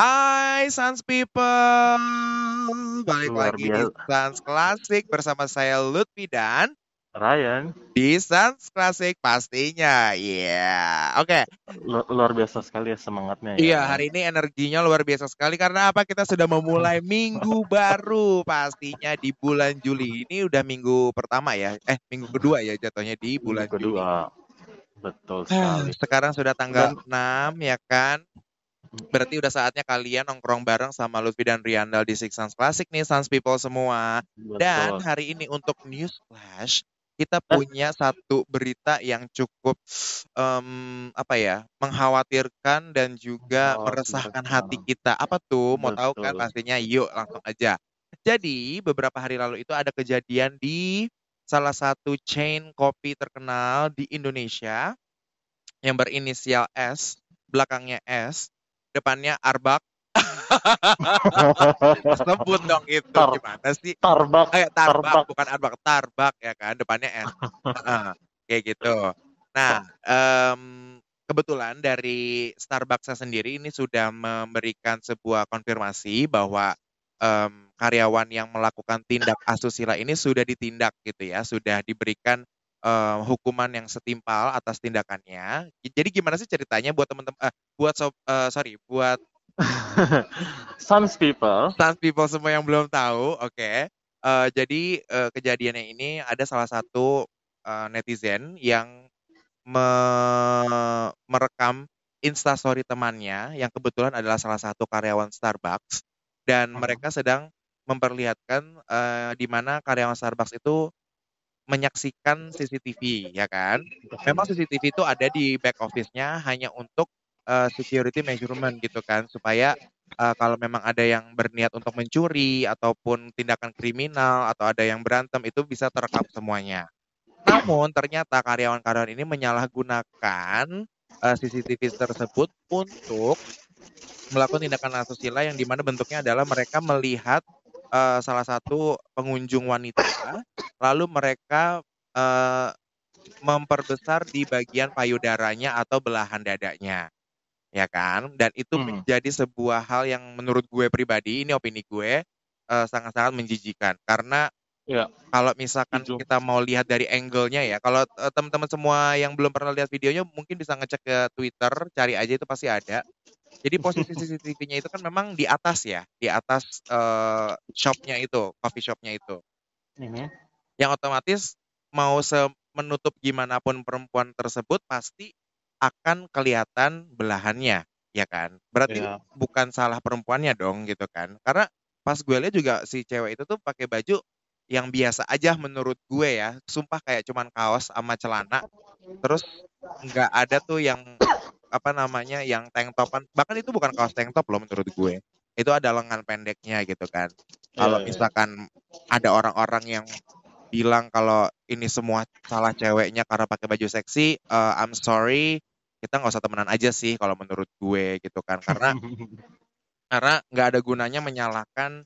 Hai Sans People, balik Luar lagi di biasa. Sans Klasik bersama saya Lutfi dan Ryan, di Sans Klasik pastinya, iya. Oke, lu- luar biasa sekali ya semangatnya ya. iya hari ini energinya luar biasa sekali karena apa? Kita sudah memulai minggu baru pastinya di bulan Juli. Ini udah minggu pertama ya, eh minggu kedua ya jatuhnya di bulan Minggu kedua. Juli. Betul sekali. Sekarang sudah tanggal 6 ya kan? Berarti udah saatnya kalian nongkrong bareng sama Lutfi dan Riandal di Six Sans Classic nih, Sans People semua. Dan Betul. hari ini untuk News Flash, kita punya satu berita yang cukup em, apa ya, mengkhawatirkan dan juga Mengkhawatirkan. meresahkan hati kita. Apa tuh? Mau tahu kan Betul. pastinya? Yuk langsung aja. Jadi beberapa hari lalu itu ada kejadian di salah satu chain kopi terkenal di Indonesia yang berinisial S, belakangnya S, depannya Arbak. Sebut dong itu Tar- gimana sih? Tarbak. Eh, tarbak, Tarbak. bukan arbak, tarbak ya kan, depannya S. Heeh, kayak gitu. Nah, em, kebetulan dari Starbucks sendiri ini sudah memberikan sebuah konfirmasi bahwa em, karyawan yang melakukan tindak asusila ini sudah ditindak gitu ya, sudah diberikan em, hukuman yang setimpal atas tindakannya. Jadi gimana sih ceritanya buat teman-teman, eh, buat sob, eh, sorry, buat Sans people. Sans people semua yang belum tahu, oke. Eh, jadi eh, kejadiannya ini ada salah satu eh, netizen yang me- merekam instastory temannya yang kebetulan adalah salah satu karyawan Starbucks dan Mhm. mereka sedang memperlihatkan eh, di mana karyawan Starbucks itu menyaksikan CCTV, ya kan? Memang CCTV itu ada di back office-nya hanya untuk eh, security measurement gitu kan, supaya eh, kalau memang ada yang berniat untuk mencuri ataupun tindakan kriminal atau ada yang berantem itu bisa terekam semuanya. Namun ternyata karyawan-karyawan ini menyalahgunakan eh, CCTV tersebut untuk melakukan tindakan asusila yang di mana bentuknya adalah mereka melihat eh, salah satu pengunjung wanita, lalu mereka eh, memperbesar di bagian payudaranya atau belahan dadanya, ya kan? Dan itu Hmm. menjadi sebuah hal yang menurut gue pribadi, ini opini gue, eh, sangat-sangat menjijikan. Karena Ya. kalau misalkan kita mau lihat dari angle-nya ya, kalau eh, teman-teman semua yang belum pernah lihat videonya mungkin bisa ngecek ke Twitter, cari aja itu pasti ada. Jadi posisi CCTV-nya itu kan memang di atas ya, di atas eh, shop-nya itu, coffee shop-nya itu. Ini. Yang otomatis mau se- menutup gimana pun perempuan tersebut pasti akan kelihatan belahannya, ya kan? Berarti Ya. bukan salah perempuannya dong gitu kan? Karena pas gue lihat juga si cewek itu tuh pakai baju yang biasa aja menurut gue ya, sumpah kayak cuman kaos sama celana, terus nggak ada tuh yang apa namanya yang tank topan, bahkan itu bukan kaos tank top loh menurut gue, itu ada lengan pendeknya gitu kan. Kalau Ya, ya. misalkan ada orang-orang yang bilang kalau ini semua salah ceweknya karena pakai baju seksi, eh, I'm sorry, kita nggak usah temenan aja sih kalau menurut gue gitu kan, karena karena nggak ada gunanya menyalahkan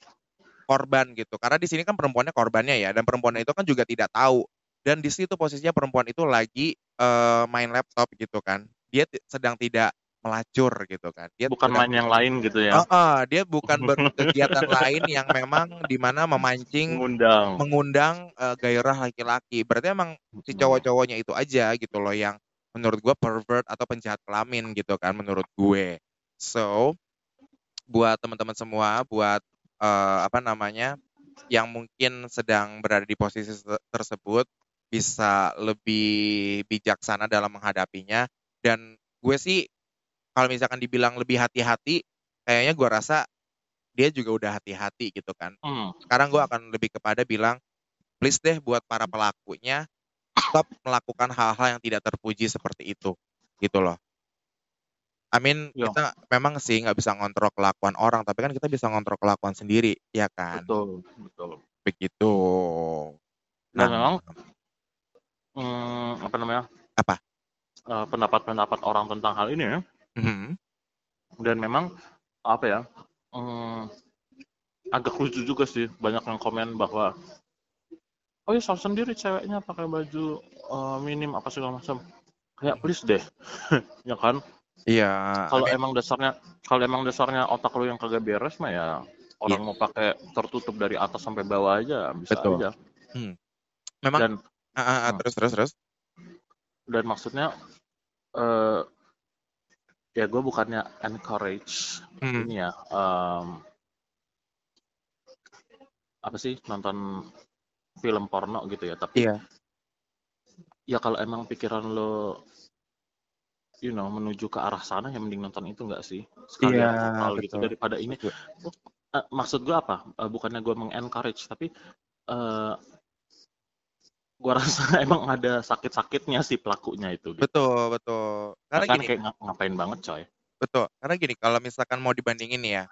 korban gitu. Karena di sini kan perempuannya korbannya ya, dan perempuannya itu kan juga tidak tahu. Dan di situ posisinya perempuan itu lagi eh, main laptop gitu kan. Dia sedang tidak melacur gitu kan. Dia Bukan sedang- main yang lain gitu ya. Heeh, dia bukan berkegiatan lain yang memang di mana memancing Mengundang. mengundang eh, gairah laki-laki. Berarti emang si cowok-cowoknya itu aja gitu loh yang menurut gue pervert atau penjahat kelamin gitu kan menurut gue. So buat teman-teman semua, buat eh, apa namanya yang mungkin sedang berada di posisi se- tersebut bisa lebih bijaksana dalam menghadapinya. Dan gue sih kalau misalkan dibilang lebih hati-hati, kayaknya gue rasa dia juga udah hati-hati gitu kan Hmm. sekarang gue akan lebih kepada bilang please deh buat para pelakunya stop melakukan hal-hal yang tidak terpuji seperti itu gitu loh I mean Ya. kita memang sih nggak bisa ngontrol kelakuan orang tapi kan kita bisa ngontrol kelakuan sendiri ya kan Betul, betul. begitu Dan Nah, memang hmm, apa namanya? Apa? Eh, pendapat-pendapat orang tentang hal ini ya. mhm, dan memang apa ya hmm, agak lucu juga sih banyak yang komen bahwa oh ya salah sendiri ceweknya pakai baju eh, minim apa segala macam kayak please deh ya kan Iya, Kalau emang dasarnya kalau emang dasarnya otak lu yang kagak beres mah ya orang Iya. mau pakai tertutup dari atas sampai bawah aja bisa Betul. aja. Hmm. Memang Dan ah, Hmm. terus terus terus. Dan maksudnya eh ya gue bukannya encourage Hmm. ini ya em, apa sih nonton film porno gitu ya tapi Iya. ya kalau emang pikiran lo you know menuju ke arah sana ya mending nonton itu enggak sih sekalian Iya, total gitu daripada ini. Eh, maksud gue apa Eh, bukannya gue mengencourage tapi eh gue rasa emang ada sakit-sakitnya si pelakunya itu gitu. Betul, betul. Karena kan gini, kayak nga- ngapain banget coy betul. Karena gini, kalau misalkan mau dibandingin ya,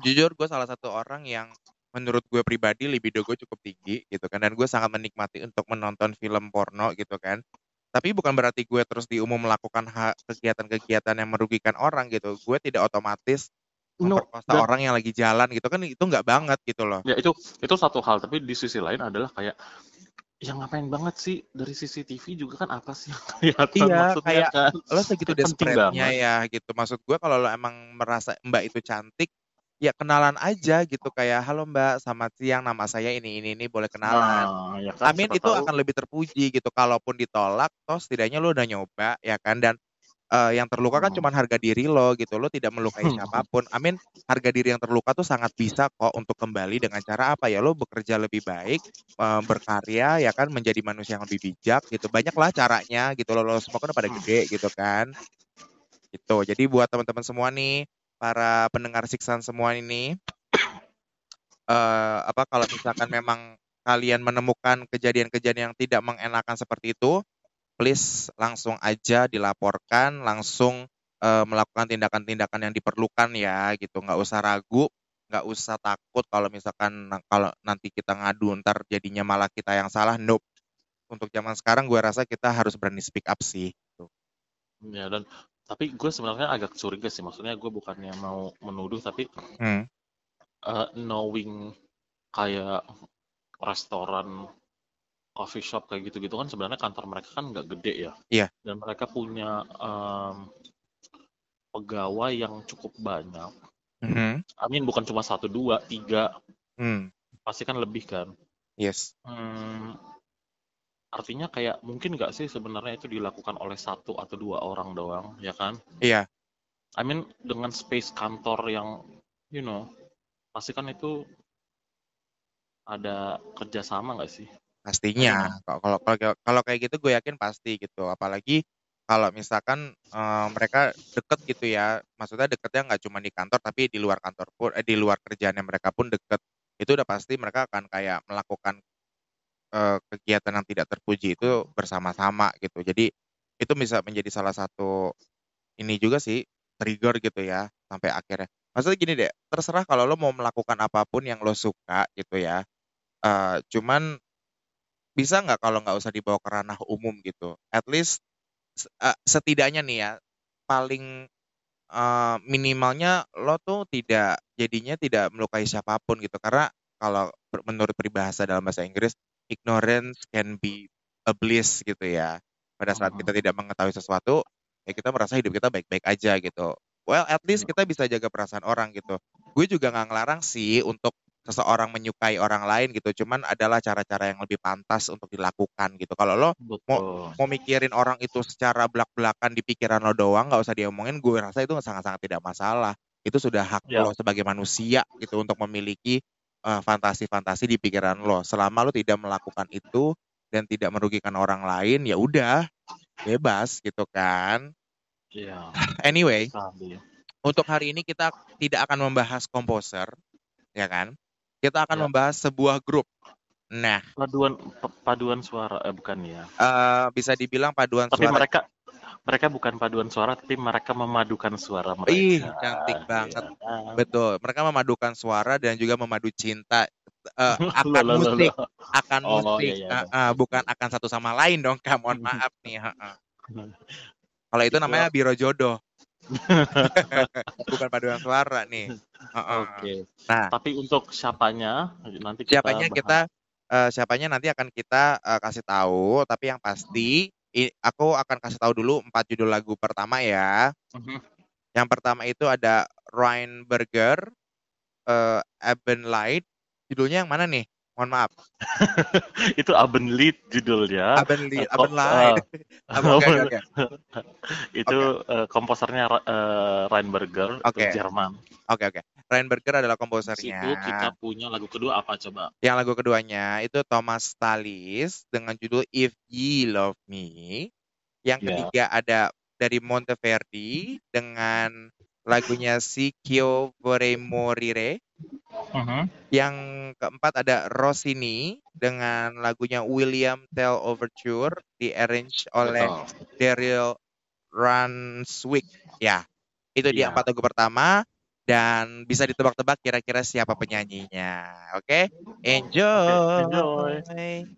jujur gue salah satu orang yang menurut gue pribadi libido gue cukup tinggi gitu kan, dan gue sangat menikmati untuk menonton film porno gitu kan. Tapi bukan berarti gue terus di umum melakukan kegiatan-kegiatan yang merugikan orang gitu. Gue tidak otomatis no memperkosa dan orang yang lagi jalan gitu kan, itu nggak banget gitu loh. ya itu itu satu hal tapi di sisi lain adalah kayak yang ngapain banget sih? Dari CCTV juga kan apa sih yang kelihatan Iya, maksudnya kayak kan. lo segitu desperate-nya ya gitu. Maksud gue kalau lo emang merasa Mbak itu cantik, ya kenalan aja gitu. Kayak halo Mbak, selamat siang, nama saya ini ini ini boleh kenalan. nah ya kan Amin itu tahu. akan lebih terpuji gitu. Kalaupun ditolak, toh setidaknya lo udah nyoba ya kan? Dan eh, yang terluka kan Hmm. cuma harga diri lo gitu. Lo tidak melukai Hmm. siapa pun. Amin, harga diri yang terluka tuh sangat bisa kok untuk kembali dengan cara apa ya? Lo bekerja lebih baik, eh, berkarya ya kan menjadi manusia yang lebih bijak gitu. Banyaklah caranya gitu. Lo, lo semua kan pada Hmm. gede gitu kan. Gitu. Jadi buat teman-teman semua nih, para pendengar siksaan semua ini, eh apa kalau misalkan memang kalian menemukan kejadian-kejadian yang tidak mengenakan seperti itu, please langsung aja dilaporkan, langsung eh, melakukan tindakan-tindakan yang diperlukan ya gitu. Nggak usah ragu, nggak usah takut kalau misalkan kalau nanti kita ngadu ntar jadinya malah kita yang salah. Nope. Untuk zaman sekarang gue rasa kita harus berani speak up sih. gitu. ya dan tapi gue sebenarnya agak curiga sih maksudnya gue bukannya mau menuduh tapi Hmm. eh, knowing kayak restoran coffee shop kayak gitu-gitu kan sebenarnya kantor mereka kan nggak gede ya Iya. dan mereka punya em, pegawai yang cukup banyak Mhm. Amin bukan cuma satu dua tiga Hmm. pasti kan lebih kan Yes. Hmm, artinya kayak mungkin nggak sih sebenarnya itu dilakukan oleh satu atau dua orang doang ya kan Iya. I mean dengan space kantor yang you know pasti kan itu ada kerjasama nggak sih Pastinya. Kalau kalau kalau kalau kayak gitu gue yakin pasti gitu. Apalagi kalau misalkan eh, mereka deket gitu ya. Maksudnya deketnya nggak cuma di kantor tapi di luar kantor pun eh, di luar kerjaannya mereka pun deket. Itu udah pasti mereka akan kayak melakukan eh, kegiatan yang tidak terpuji itu bersama-sama gitu. Jadi itu bisa menjadi salah satu ini juga sih trigger gitu ya sampai akhirnya. Maksudnya gini deh, terserah kalau lo mau melakukan apa pun yang lo suka gitu ya. Eh, cuman bisa nggak kalau nggak usah dibawa ke ranah umum gitu? At least eh, setidaknya nih ya paling eh, minimalnya lo tuh tidak jadinya tidak melukai siapa pun gitu. Karena kalau menurut peribahasa dalam bahasa Inggris ignorance can be a bliss gitu ya. Pada saat Mhm. kita tidak mengetahui sesuatu ya kita merasa hidup kita baik-baik aja gitu. Well at least kita bisa jaga perasaan orang gitu. Gue juga nggak ngelarang sih untuk seseorang menyukai orang lain gitu cuman adalah cara-cara yang lebih pantas untuk dilakukan gitu. Kalau lo betul. mau mikirin orang itu secara belak-belakan di pikiran lo doang nggak usah diomongin gue rasa itu sangat-sangat tidak masalah. Itu sudah hak Ya. lo sebagai manusia gitu untuk memiliki eh, fantasi-fantasi di pikiran lo. Selama lo tidak melakukan itu dan tidak merugikan orang lain ya udah bebas gitu kan. Iya, anyway sekali. untuk hari ini kita tidak akan membahas komposer ya kan kita akan Ya. membahas sebuah grup nah paduan pa- paduan suara eh bukan ya eh, bisa dibilang paduan tapi suara mereka mereka bukan paduan suara tapi mereka memadukan suara mereka Ih, cantik banget. Kan? Betul, mereka memadukan suara dan juga memadu cinta eh, akan Loh, musik, loh. akan Oh, musik, iya, iya, eh, eh, bukan akan satu sama lain dong, kak. Mohon maaf nih. eh, eh. Kalau itu Itu- namanya biro jodoh, bukan paduan suara nih. Eh, eh. Oke. Nah, Tapi untuk siapanya nanti kita siapanya bahas. kita, eh, siapanya nanti akan kita eh, kasih tahu. Tapi yang pasti I- aku akan kasih tahu dulu empat judul lagu pertama ya. Mhm. Yang pertama itu ada Rheinberger, eh Light. Judulnya yang mana nih? Mohon maaf. itu Abendlied judulnya. Eh, kok, Abendlight. Oke, oke, oke. itu eh, komposernya eh, Rheinberger Oke. itu Jerman. Oke, oke. Rheinberger adalah Di komposernya. situ kita punya lagu kedua apa coba? Yang lagu keduanya itu Thomas Tallis dengan judul If Ye Love Me. Yang Ya. ketiga ada dari Monteverdi dengan lagunya Sikyo Vorrei Morire. Mhm. Yang keempat ada Rossini dengan lagunya William Tell Overture di arrange oleh Betul. Daryl Ranswick. Ya, itu dia Iya. empat lagu pertama dan bisa ditebak-tebak kira-kira siapa penyanyinya. Oke, enjoy. enjoy.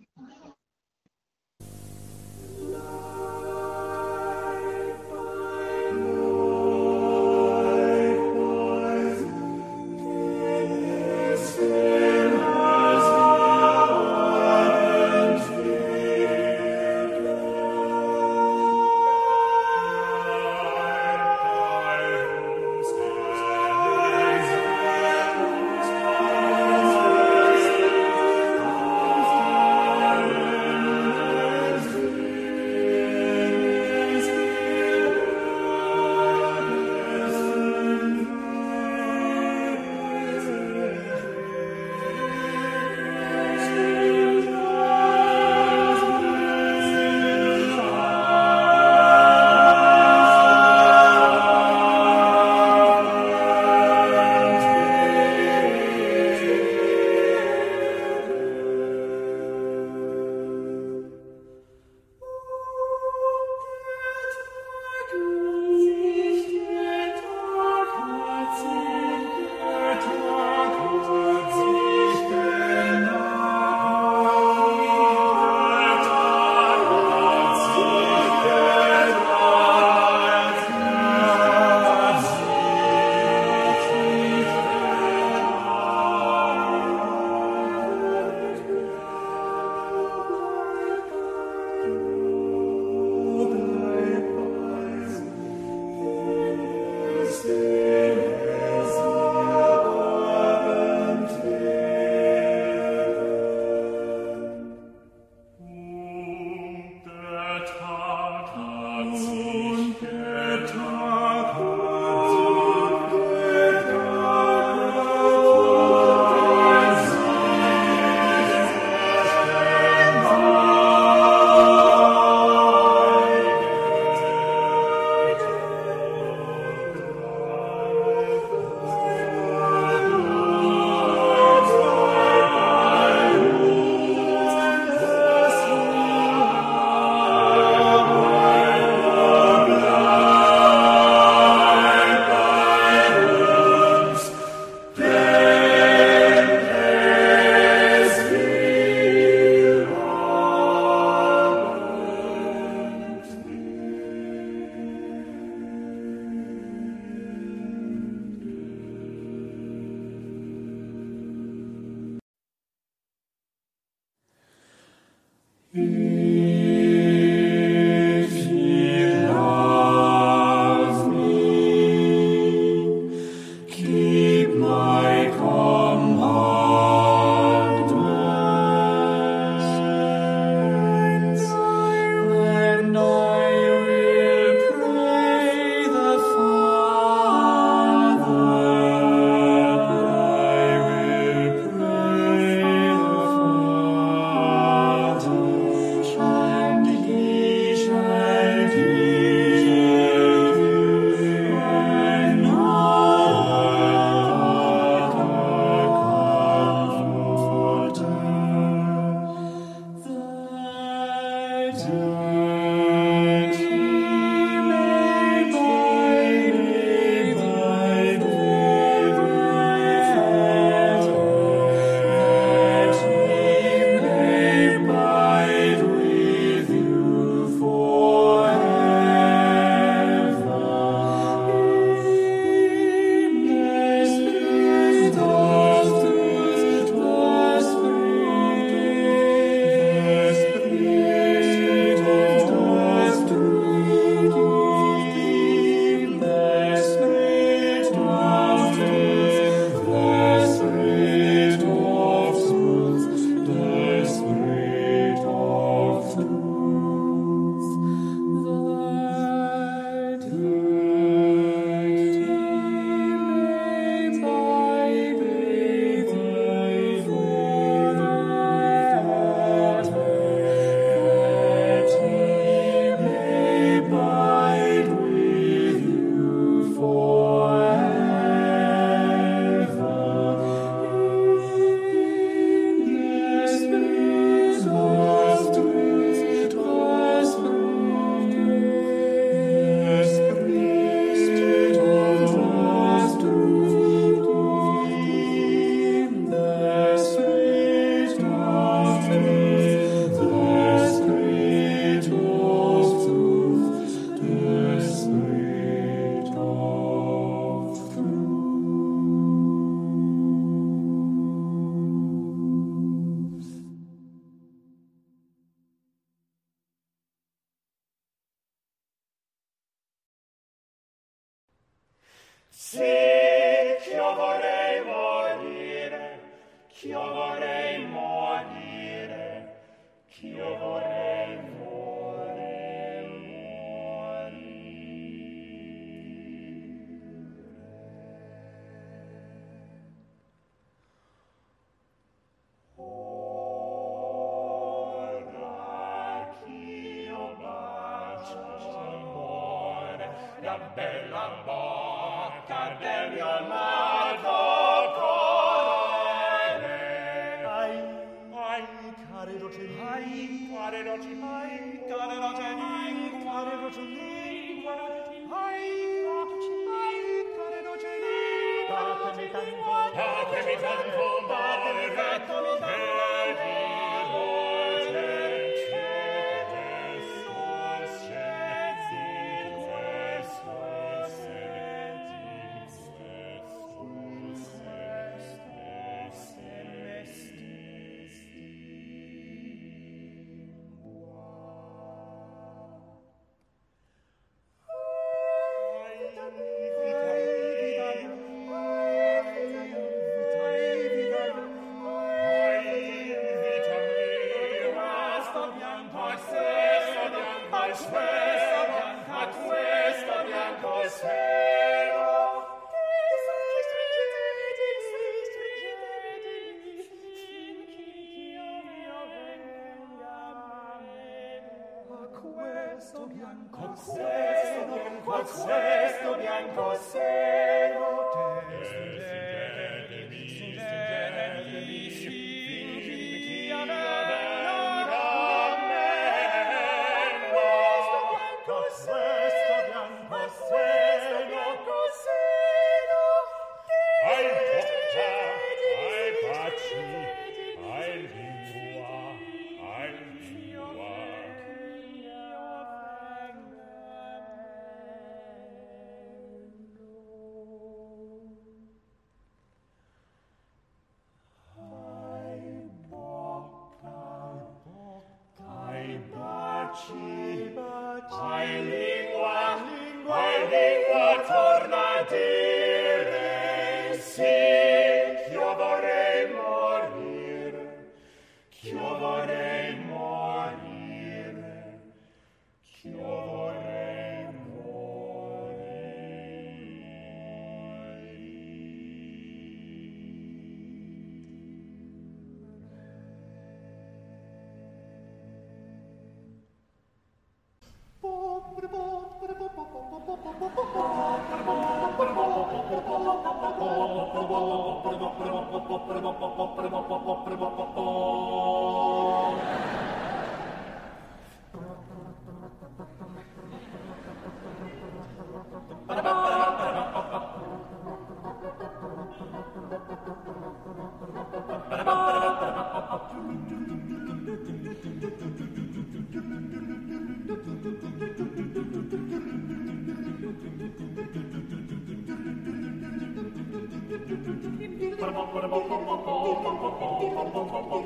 pom, pom, pom.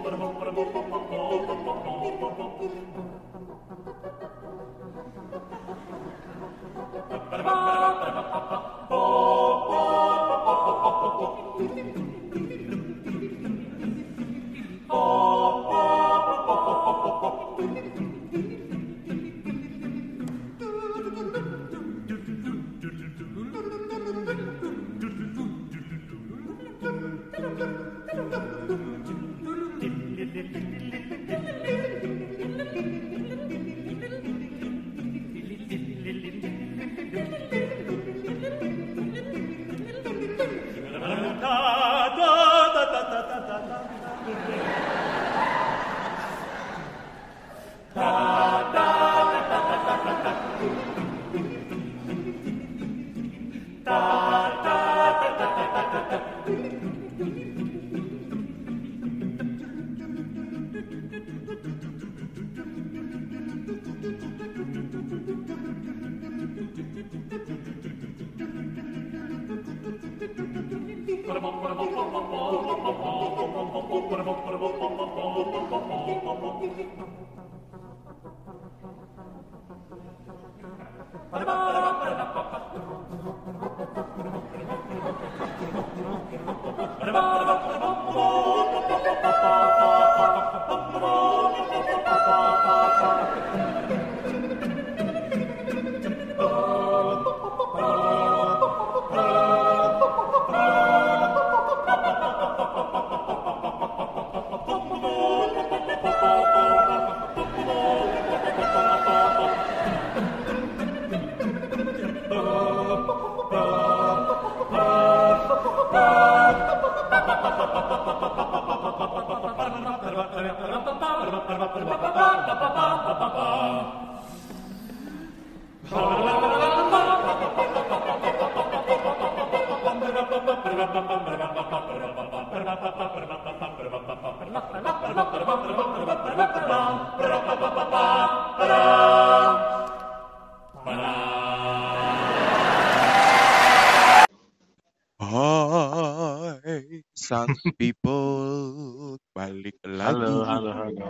Sans people, balik lagi. Halo, halo, halo.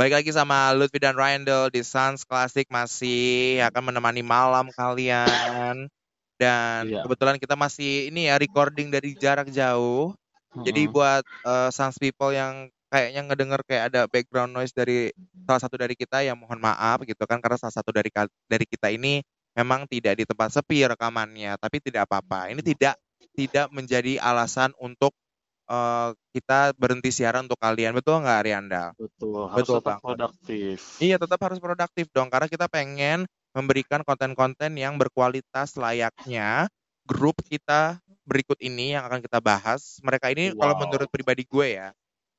Balik lagi sama Lutfi dan Randall di Sans Classic masih akan menemani malam kalian. Dan Iya. kebetulan kita masih ini ya recording dari jarak jauh. Jadi Mm-mm. buat Sans people yang kayaknya ngedenger kayak ada background noise dari salah satu dari kita ya mohon maaf gitu kan karena salah satu dari dari kita ini memang tidak di tempat sepi rekamannya, tapi tidak apa-apa. Ini tidak tidak menjadi alasan untuk eh, kita berhenti siaran untuk kalian. Betul nggak Rianda? betul, harus Betul tetap banget. produktif. Iya, tetap harus produktif dong, karena kita pengen memberikan konten-konten yang berkualitas layaknya grup kita berikut ini yang akan kita bahas. Mereka ini kalau Wow. menurut pribadi gue ya,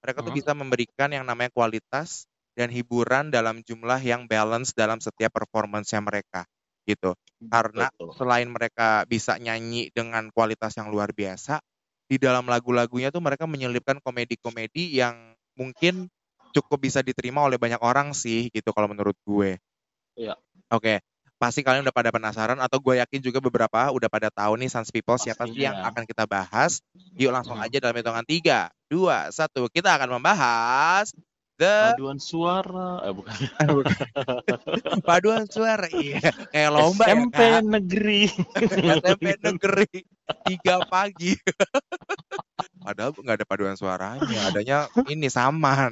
mereka tuh Hmm. bisa memberikan yang namanya kualitas dan hiburan dalam jumlah yang balance dalam setiap performance-nya mereka gitu. Karena Betul. selain mereka bisa nyanyi dengan kualitas yang luar biasa, di dalam lagu-lagunya tuh mereka menyelipkan komedi-komedi yang mungkin cukup bisa diterima oleh banyak orang sih gitu kalau menurut gue. Iya. Oke, pasti kalian udah pada penasaran atau gue yakin juga beberapa udah pada tahu nih Sans People siapa sih yang akan kita bahas. Yuk langsung Hmm. aja dalam hitungan 3, 2, 1. Kita akan membahas The Paduan suara, eh bukan. Paduan Suara. Iya, kayak lomba ya, SMP Kak. negeri. SMP negeri 3 pagi. Padahal nggak ada paduan suaranya, adanya ini saman.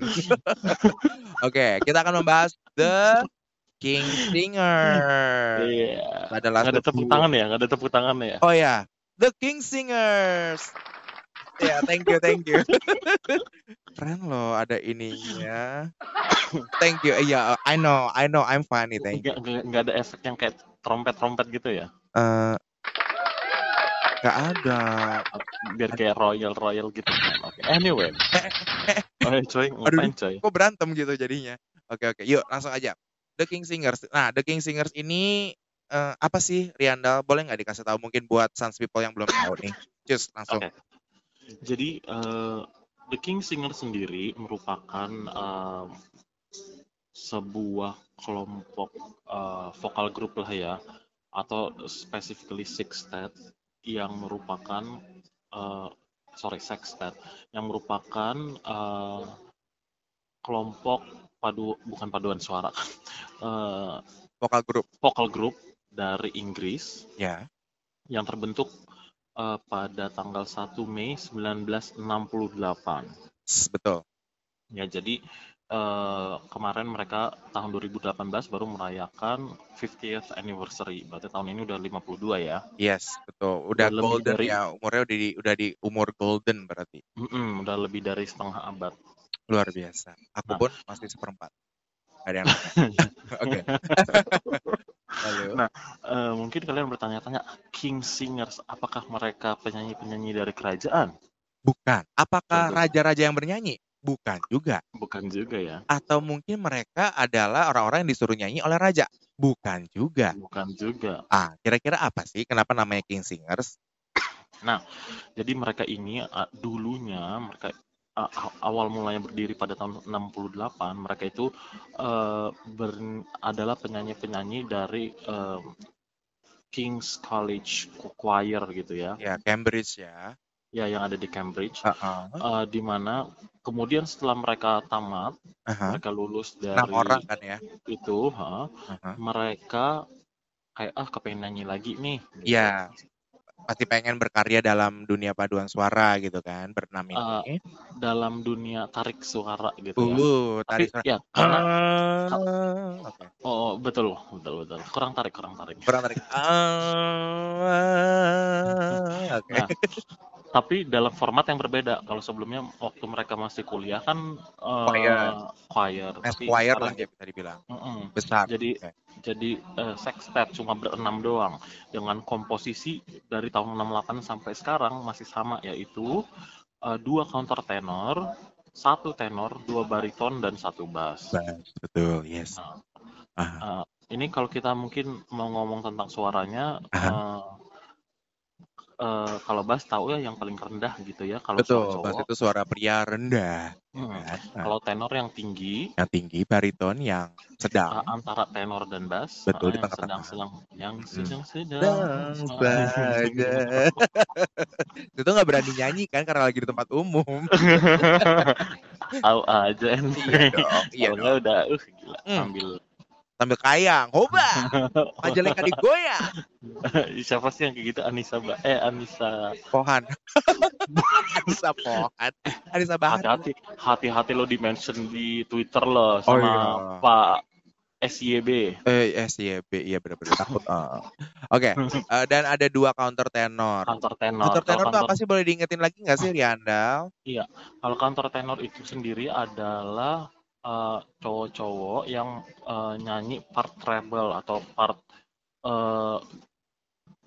Oke, kita akan membahas The King Singer. Iya. Adalah Nggak ada tepuk tangan ya, nggak ada tepuk tangan ya. Oh ya, The King Singers. Ya, thank you, thank you. Keren loh ada ininya. Thank you. Iya, I know, I know, I'm funny, thank you. Nggak, nggak, nggak ada efek yang kayak trompet-trompet gitu ya. Eh, Gak ada. Biar kayak royal-royal gitu kan. Oke. Anyway. Oh, coy, ngapain coy? Kok berantem gitu jadinya? Oke, oke. Yuk, langsung aja. The King Singers. Nah, The King Singers ini eh, apa sih, Riandal? Boleh nggak dikasih tahu mungkin buat Sans People yang belum tahu nih? Cus, langsung. Oke. Jadi eh, The King Singer sendiri merupakan eh, sebuah kelompok eh, vokal grup lah ya, atau specifically sextet yang merupakan eh, sorry sextet yang merupakan eh, kelompok padu bukan paduan suara eh, Vokal grup. vokal grup dari Inggris Ya. yang terbentuk eh, pada tanggal 1 Mei 1968. S- Betul. Ya, jadi eh, kemarin mereka tahun 2018 baru merayakan 50th anniversary. Berarti tahun ini udah 52 ya. Yes, betul. Udah Udah golden dari- ya, umurnya udah di udah di umur golden berarti. Mm-mm, udah lebih dari setengah abad. Luar biasa. Aku Nah. pun masih seperempat. Ada yang. Oke. Lalu. Nah, Eh, mungkin kalian bertanya-tanya, King Singers, apakah mereka penyanyi-penyanyi dari kerajaan? Bukan. Apakah raja-raja yang bernyanyi? Bukan juga. Bukan juga ya. Atau mungkin mereka adalah orang-orang yang disuruh nyanyi oleh raja? Bukan juga. Bukan juga. Ah, kira-kira apa sih? Kenapa namanya King Singers? Jadi mereka ini uh, dulunya mereka uh, aw- awal mulanya berdiri pada tahun 68 mereka itu uh, ber- adalah penyanyi-penyanyi dari um, King's College Choir gitu ya. Ya, Cambridge ya. Ya yang ada di Cambridge. Heeh. Uh, di mana kemudian setelah mereka tamat, Aha. mereka lulus dari Enam orang kan ya. itu, ha, Aha. mereka kayak ah kepengen nyanyi lagi nih. gitu. Iya. pasti pengen berkarya dalam dunia paduan suara gitu kan, berenam Uh, ini. dalam dunia tarik suara gitu ya. Uh, Tapi tarik suara. ya karena Ah, Oke, oh betul betul betul kurang tarik kurang tarik. kurang tarik. Ah, Oke. Nah, tapi dalam format yang berbeda. Kalau sebelumnya waktu mereka masih kuliah kan uh, Choir. choir. Tapi Esquire sekarang lah ya bisa dibilang. Mm-mm. Besar. Jadi Oke. jadi eh, sextet cuma berenam doang dengan komposisi dari tahun 68 sampai sekarang masih sama yaitu eh, dua counter tenor, satu tenor, dua bariton dan satu bass. Bass, betul, yes. Ah, eh, ini kalau kita mungkin mau ngomong tentang suaranya Aha. Eh, kalau bass tahu ya yang paling rendah gitu ya kalau betul, suara bass cowok. itu suara pria rendah. Hmm. Kan? Nah, Kalau tenor yang tinggi yang tinggi, bariton yang sedang. antara tenor dan bass, Betul, eh, di yang tengah-tengah. sedang-sedang, yang Hmm. sedang-sedang. Dan saja. itu nggak berani nyanyi kan karena lagi di tempat umum. Tahu aja nih. iya dong, iya dong. nggak udah, uh gila, Hmm. ambil. Sambil kayang, hoba, majalengka digoyang. Siapa sih yang kayak gitu? Anissa Ba eh Anissa. Pohan. Anissa Pohan. Anissa Bahar. Hati-hati, hati-hati lo di mention di Twitter lo Oh sama iya. Pak SYB. Eh, SYB, iya benar-benar takut. ah. Oke, eh, dan ada dua counter tenor. Kantor tenor. Counter Kalau tenor tuh kantor, apa sih? Boleh diingetin lagi nggak sih, Riandal? kalau kantor tenor itu sendiri adalah eh, cowok-cowok yang eh, nyanyi part treble atau part eh,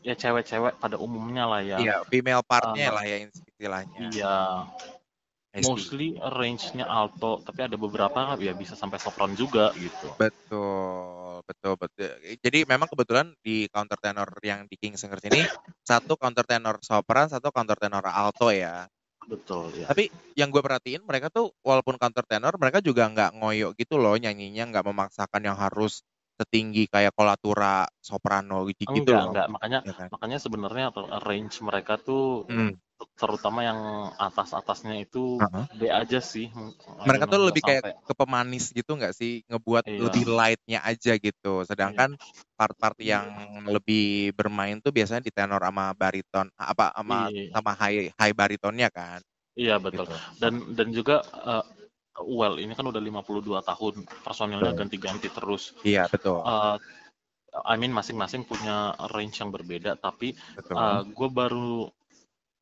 ya cewek-cewek pada umumnya lah ya. Iya, female partnya Ah. lah ya istilahnya. Iya, mostly range-nya alto, tapi ada beberapa ya bisa sampai sopran juga gitu. Betul, betul, betul. Jadi memang kebetulan di counter tenor yang di King Singers ini satu counter tenor sopran, satu counter tenor alto ya. Betul ya. Tapi yang gue perhatiin mereka tuh walaupun counter tenor mereka juga nggak ngoyo gitu loh nyanyinya nggak memaksakan yang harus setinggi kayak kolatura soprano gitu, gitu Enggak, loh. enggak. Makanya Ya kan? makanya sebenarnya range mereka tuh Hmm. Terutama yang atas-atasnya itu Uh-huh. B aja sih. Mereka tuh lebih nggak kayak sampai. ke pemanis gitu nggak sih ngebuat Iya. lebih lightnya aja gitu. Sedangkan part-part yang lebih bermain tuh biasanya di tenor sama bariton apa sama Iya. sama high high baritonnya kan. Iya betul. Gitu. Dan dan juga eh, well ini kan udah 52 tahun personilnya Betul. ganti-ganti terus. Iya betul Eh, I mean masing-masing punya range yang berbeda tapi betul. gue baru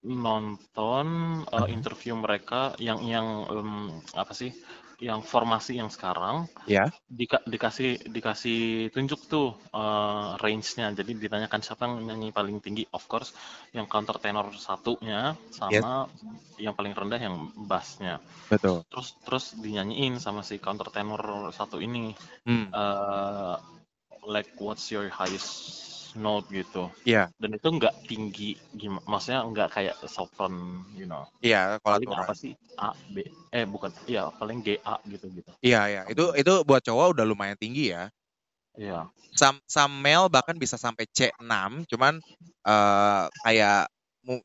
nonton uh, interview mereka yang yang em, apa sih yang formasi yang sekarang Ya. dika- dikasih dikasih tunjuk tuh uh, range-nya jadi ditanyakan siapa yang nyanyi paling tinggi of course yang counter tenor satunya sama yang paling rendah yang bassnya betul. terus terus dinyanyiin sama si counter tenor satu ini Hmm. uh, like what's your highest note gitu. Iya. Dan itu nggak tinggi gimana maksudnya nggak kayak sopran you know. Iya paling kolatura. apa sih? A B eh bukan iya paling G A gitu gitu. Iya iya. Itu itu buat cowok udah lumayan tinggi ya. iya. Sam some male bahkan bisa sampai C6 cuman eh kayak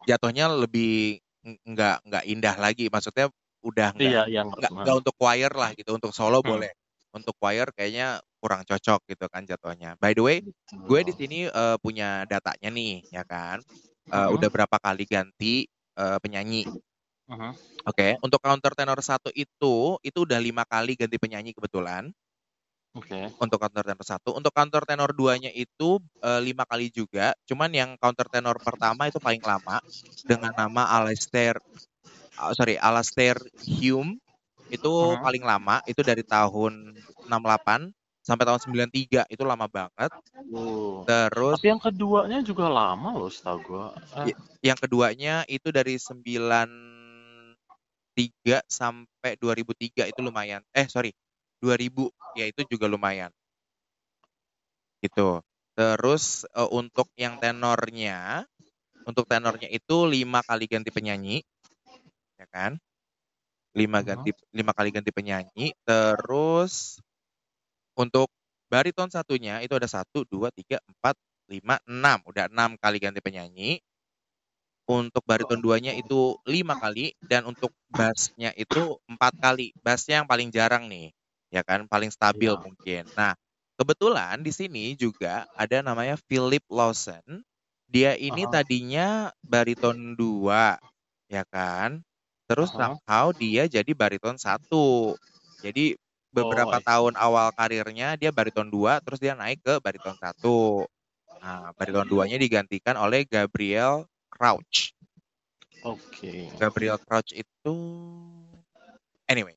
jatuhnya lebih ng- nggak nggak indah lagi. Maksudnya udah nggak iya yang nggak nggak untuk choir lah gitu. Untuk solo Hmm. boleh. Untuk choir kayaknya kurang cocok gitu kan jatuhnya. By the way gue di sini eh, punya datanya nih ya kan? Eh, Mhm. udah berapa kali ganti eh, penyanyi. Mhm. oke untuk counter tenor satu itu itu udah lima kali ganti penyanyi kebetulan. Oke. Untuk counter tenor satu. Untuk counter tenor duanya itu eh, lima kali juga. Cuman yang counter tenor pertama itu paling lama dengan nama Alastair ah, sorry Alastair Hume. Itu Mhm. paling lama itu dari tahun 68 sampai tahun 93 itu lama banget. Uh. terus tapi yang keduanya juga lama loh setahu gua. Eh, yang keduanya itu dari 93 sampai 2003 itu lumayan. Eh sorry 2000 ya itu juga lumayan. Gitu. Terus eh, untuk yang tenornya untuk tenornya itu lima kali ganti penyanyi ya kan? Lima Mhm. ganti lima kali ganti penyanyi. Terus untuk bariton satunya itu ada satu dua tiga empat lima enam udah enam kali ganti penyanyi untuk bariton duanya itu lima kali dan untuk bassnya itu empat kali bassnya yang paling jarang nih ya kan paling stabil Iya. mungkin nah kebetulan di sini juga ada namanya Philip Lawson Dia ini Aha. tadinya bariton 2, ya kan? Terus Aha. somehow dia jadi bariton 1. Jadi beberapa Oh, I see. tahun awal karirnya dia bariton 2, terus dia naik ke bariton 1. Nah, bariton 2-nya digantikan oleh Gabriel Crouch. Oke. Gabriel Crouch itu anyway,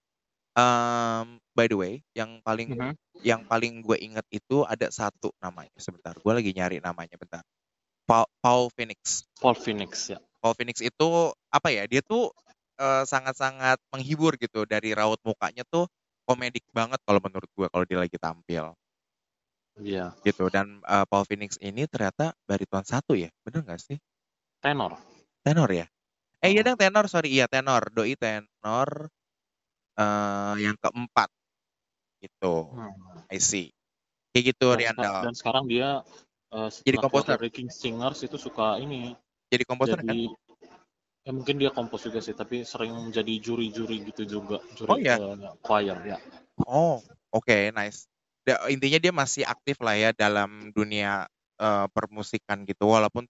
um, by the way, yang paling Mhm. yang paling gue inget itu ada satu namanya. Sebentar, gue lagi nyari namanya bentar. Paul, Paul Phoenix. Paul Phoenix ya. Paul Phoenix itu apa ya? Dia tuh eh, sangat-sangat menghibur gitu dari raut mukanya tuh komedik banget kalau menurut gue kalau dia lagi tampil Iya. gitu. Dan eh, Paul Phoenix ini ternyata bariton satu ya, bener nggak sih? Tenor. Tenor ya? Eh iya dong tenor, sorry iya tenor. Doi tenor eh yang keempat gitu. Hmm. I see. Kayak gitu Dan, Riandal. dan sekarang dia eh, Jadi komposer. King Singers itu suka ini Jadi komposer kan? Ya mungkin dia kompos juga sih tapi sering menjadi juri-juri gitu juga Oh juri iya. eh, choir ya Oh, oke, nice. Da- intinya dia masih aktif lah ya dalam dunia eh, permusikan gitu, walaupun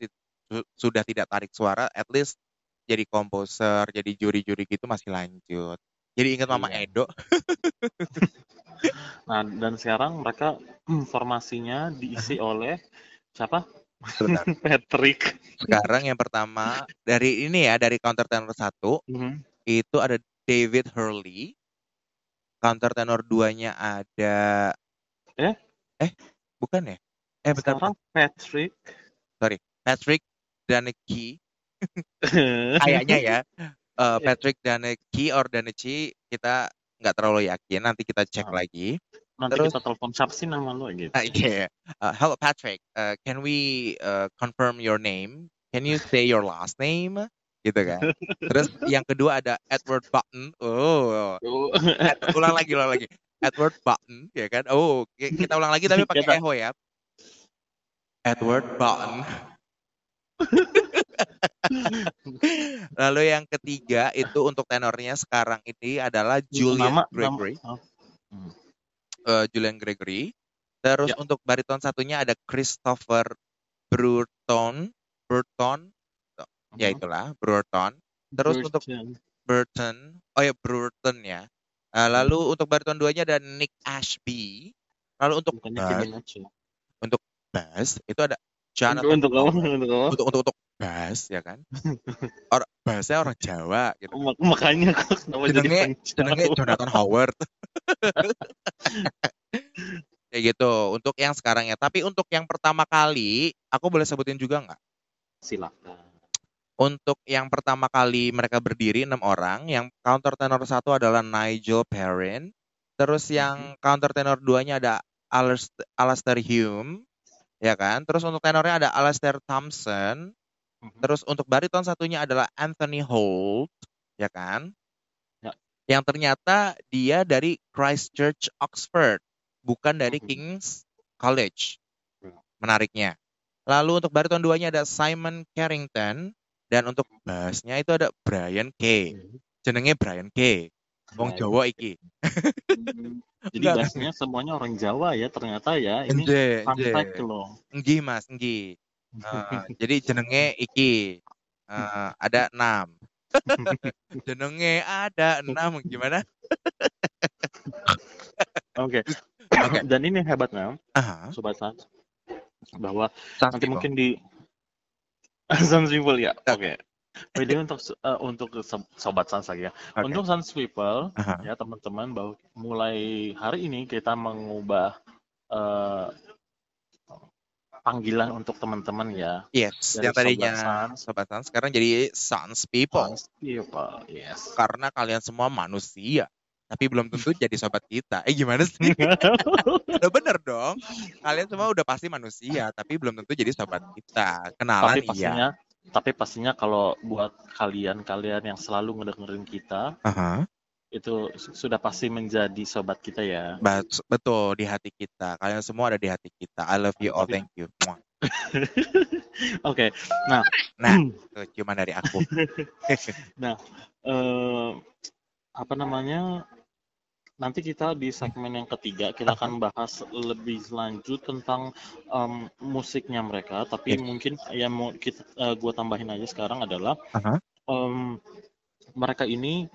sudah tidak tarik suara, at least jadi komposer, jadi juri-juri gitu masih lanjut. Jadi ingat Mama Iya. Edo. nah dan sekarang mereka hmm, formasinya diisi oleh siapa Sebentar. Patrick Sekarang yang pertama dari ini ya, dari counter tenor satu Mhm. itu ada David Hurley. Counter tenor duanya ada Eh? eh bukan ya? Eh bentar, bentar. sekarang Patrick Patrick Daneki kayaknya ya eh, Patrick Daneki or Daneci kita nggak terlalu yakin nanti kita cek Ah. lagi nanti Terus- kita telepon siapa sih nama lu gitu. Ah, yeah. Uh, hello Patrick. Uh, can we uh, confirm your name? Can you say your last name? Gitu kan. Terus yang kedua ada Edward Button. Oh. Oh, Ed- ulang lagi ulang lagi. Edward Button ya kan? Oh ki- kita ulang lagi tapi pakai Kita- echo ya. Edward Button. Lalu yang ketiga itu untuk tenornya sekarang ini adalah Julian nama, Gregory. Nama, oh. Hmm. Eh, Julian Gregory. Terus Ya. untuk bariton satunya ada Christopher Burton. Burton. Ya Mhm. itulah, Burton. Terus untuk Burton. Burton. Oh ya, Burton ya. Eh, lalu untuk bariton duanya ada Nick Ashby. Lalu untuk bukannya bass, Nacho. bass itu ada Jonathan untuk kamu Howard. untuk kamu Untuk untuk untuk bass ya kan. Orang bassnya orang Jawa gitu. Mak- makanya kok kenapa jadi Jenenge? Jonathan Howard. Kayak gitu untuk yang sekarang ya. Tapi untuk yang pertama kali, aku boleh sebutin juga nggak? silakan Untuk yang pertama kali mereka berdiri enam orang, yang counter tenor satu adalah Nigel Perrin, terus yang counter tenor duanya ada Alastair Hume, ya kan? Terus untuk tenornya ada Alastair Thompson, Mhm. terus untuk bariton satunya adalah Anthony Holt, ya kan? Ya. Yang ternyata dia dari Christchurch, Oxford, bukan dari Mhm. King's College. Ya. Menariknya. Lalu untuk bariton duanya ada Simon Carrington dan untuk bassnya itu ada Brian K. Jenenge Brian K. Wong. Jawa iki. Jadi Enggak. bassnya semuanya orang Jawa ya ternyata ya. Ini Enje, fun fact loh. Enggih Mas, enggih. Eh, jadi jenenge iki eh, ada enam. jenenge ada enam gimana? Oke. Oke. Dan ini hebatnya, Aha. sobat Sans, bahwa Sans nanti people. mungkin di Sans People ya. Oke. Oke. Jadi untuk eh, untuk sob- sobat Sans lagi ya. Oke. Untuk Sans People Aha. ya teman-teman bahwa mulai hari ini kita mengubah eh, panggilan untuk teman-teman ya. Yes, Dari yang tadinya Sobat Sans. Sobat Sans sekarang jadi Sans People. Sans People, yes. Karena kalian semua manusia. Tapi belum tentu jadi sobat kita. Eh gimana sih? Udah bener dong. Kalian semua udah pasti manusia, tapi belum tentu jadi sobat kita. Kenalan tapi iya. Tapi pastinya kalau buat kalian-kalian yang selalu ngedengerin kita Aha. itu su- sudah pasti menjadi sobat kita ya. Betul di hati kita. Kalian semua ada di hati kita. I love you all. Thank you. Oke. Nah, Nah. Tuh, ciuman dari aku. eh apa namanya? Nanti kita di segmen yang ketiga kita akan bahas lebih lanjut tentang um, musiknya mereka tapi Yes. mungkin yang mau kita uh, gua tambahin aja sekarang adalah Aha. um, mereka ini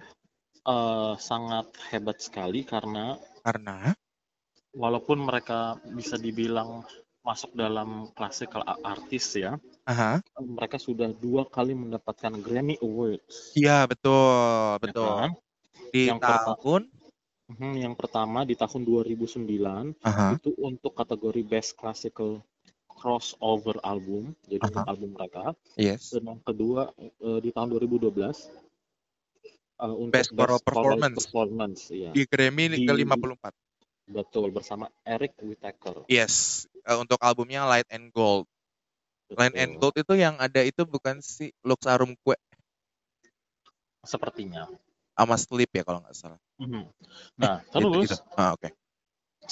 uh, sangat hebat sekali karena Karena walaupun mereka bisa dibilang masuk dalam classical a- artist ya aha. mereka sudah dua kali mendapatkan Grammy Awards Iya, betul, ya betul. kan? Di Yang pertama Mhm, yang pertama di tahun 2009 aha. itu untuk kategori Best Classical Crossover Album, jadi Aha. untuk album mereka. Yes. Dan yang kedua eh, di tahun 2012 eh, untuk Best Choral Performance. Performance, iya. Di Grammy Di- ke-54. Betul bersama Eric Whittaker. Yes, eh, untuk albumnya Light and Gold. Light and Betul. Gold itu yang ada itu bukan si Lux Arum Kue Sepertinya. Sama Sleep ya kalau nggak salah. Mhm. Nah, Gitu, terus gitu. Ah, oke.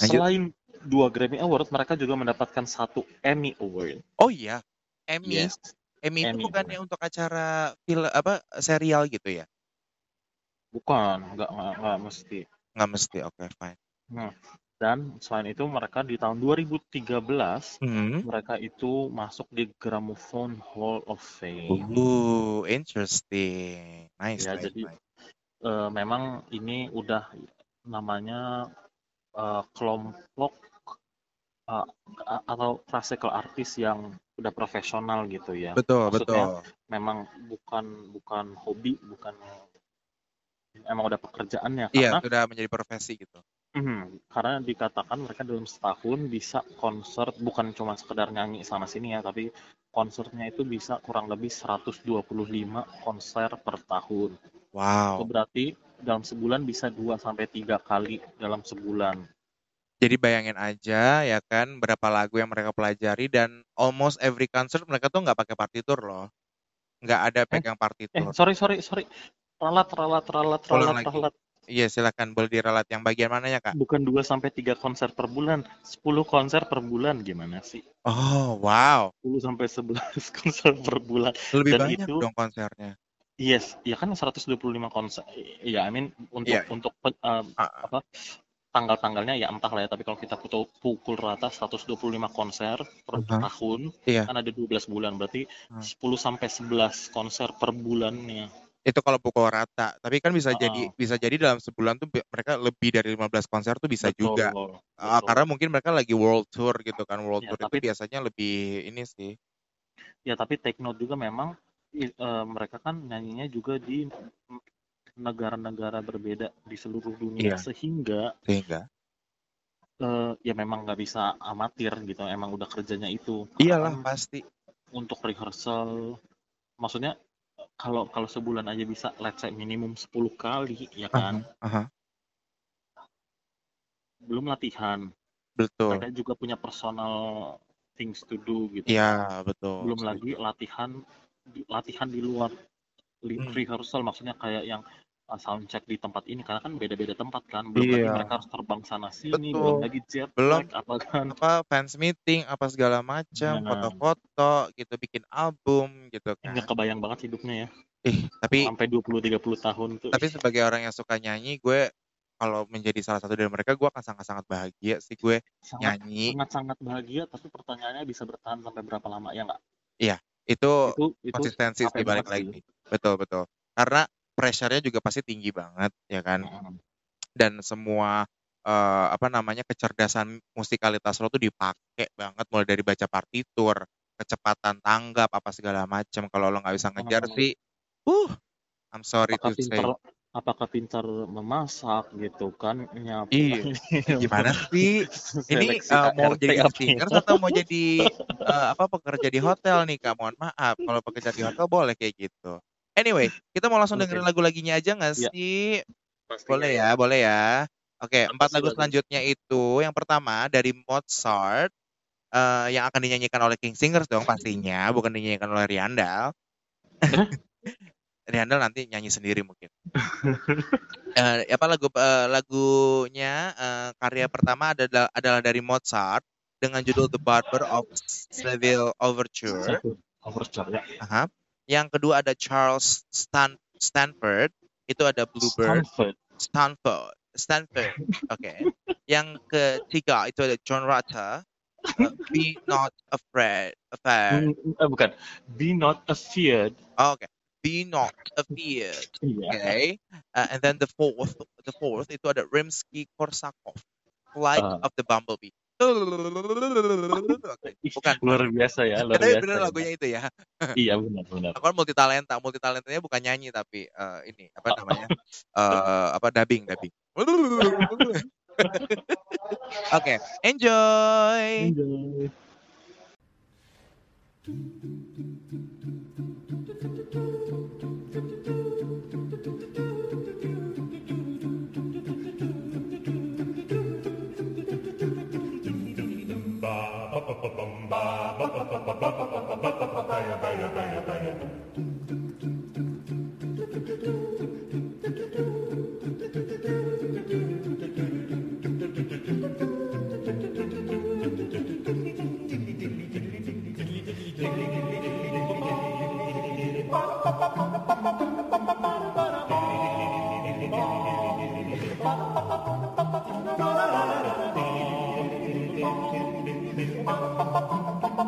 Lanjut. selain dua Grammy Award, mereka juga mendapatkan satu Emmy Award. Oh iya, Emmy. Yes. Emmy itu Emmy bukannya untuk acara film apa serial gitu ya? Bukan, nggak nggak mesti. Nggak mesti. Oke, fine. Nah, dan selain itu mereka di tahun 2013 Hmm. mereka itu masuk di Gramophone Hall of Fame. Ooh, interesting. Nice, Ya, nice, jadi nice. Eh, memang ini udah namanya eh, kelompok a- atau classical artist yang udah profesional gitu ya. Betul, Maksudnya betul. memang bukan bukan hobi, bukan emang udah pekerjaannya Iya, karena sudah menjadi profesi gitu. Mhm, karena dikatakan mereka dalam setahun bisa konser bukan cuma sekedar nyanyi sana sini ya, tapi konsernya itu bisa kurang lebih 125 konser per tahun. Itu Wow. berarti dalam sebulan bisa 2 sampai 3 kali dalam sebulan. Jadi bayangin aja ya kan berapa lagu yang mereka pelajari dan almost every concert mereka tuh nggak pakai partitur loh. Nggak ada Eh, pegang eh partitur. sorry sorry sorry. Ralat ralat ralat ralat lagi. ralat. Iya, silakan boleh diralat yang bagian mananya, Kak? Bukan 2 sampai 3 konser per bulan, 10 konser per bulan gimana sih? Oh, wow. 10 sampai 11 konser per bulan. Lebih Dan banyak itu dong konsernya. Yes, ya kan 125 konser. Iya, I mean untuk Iya. untuk Ah, apa tanggal-tanggalnya ya entah lah ya, tapi kalau kita pukul, pukul rata 125 konser per Aha. tahun, Iya. kan ada 12 bulan, berarti Hmm. 10 sampai 11 konser per bulannya. Itu kalau pukul rata. Tapi kan bisa Ah, jadi bisa jadi dalam sebulan tuh mereka lebih dari 15 konser tuh bisa betul, juga. Betul. karena mungkin mereka lagi world tour gitu kan. World Ya, tour itu tapi biasanya lebih ini sih. ya tapi take note juga memang eh, mereka kan nyanyinya juga di negara-negara berbeda di seluruh dunia Iya. sehingga Sehingga eh, ya memang nggak bisa amatir gitu, emang udah kerjanya itu. iyalah kan pasti. untuk rehearsal maksudnya kalau kalau sebulan aja bisa let's say minimum 10 kali ya kan aha. belum latihan Betul. mereka juga punya personal things to do gitu Iya, betul. belum lagi latihan latihan di luar Hmm. rehearsal maksudnya kayak yang uh, sound check di tempat ini karena kan beda-beda tempat kan belum lagi Iya. mereka harus terbang sana sini belum Betul. lagi jet Belum apa kan apa fans meeting apa segala macam, nah foto-foto gitu, bikin album gitu nggak kan. kebayang banget hidupnya ya Ih, tapi sampai 20-30 tahun tuh tapi sebagai orang yang suka nyanyi, gue kalau menjadi salah satu dari mereka, gue akan sangat-sangat bahagia sih gue sangat nyanyi. sangat sangat bahagia tapi pertanyaannya bisa bertahan sampai berapa lama ya nggak Iya, itu itu itu konsistensi capek balik lagi. Betul, betul. Karena pressure-nya juga pasti tinggi banget, ya kan? Dan semua eh, apa namanya kecerdasan musikalitas lo tuh dipakai banget mulai dari baca partitur, kecepatan tanggap apa segala macam. Kalau lo nggak bisa ngejar sih, uh, I'm sorry apakah to say. Apakah pintar memasak gitu kan nyapu Iya, gimana sih? Ini eh, mau jadi ya atau mau jadi eh, apa pekerja di hotel nih Kak? Mohon maaf, kalau pekerja di hotel boleh kayak gitu. Anyway, kita mau langsung oke dengerin lagu laginya aja nggak ya sih? pastinya Boleh ya boleh ya. Oke, apa empat lagu selanjutnya itu yang pertama dari Mozart eh, yang akan dinyanyikan oleh King Singers dong pastinya, bukan dinyanyikan oleh Riandal. Hah? Riandal nanti nyanyi sendiri mungkin. Eh, apa lagu eh, lagunya eh, karya pertama adalah adalah dari Mozart dengan judul The Barber of Seville Overture. overture ya Aha. Yang kedua ada Charles Stan Stanford, itu ada Bluebird. Stanford Stanford. Stanford. Oke. Yang ketiga itu ada John Rutter. Uh, be not afraid. afraid. Hmm, eh, bukan. Be not afeared. Oh, Oke. Be not afeared. Iya. Okay. Uh, and then the fourth, the fourth itu ada Rimsky Korsakov. Flight Ah. of the Bumblebee. Bukan. Luar biasa ya, luar Tapi biasa. bener ya. lagunya itu ya. Iya benar benar. Aku kan multi talenta, multi talentanya bukan nyanyi tapi eh, ini apa namanya? Eh, apa dubbing, dubbing. Oke, enjoy. Enjoy. Thank Thank you.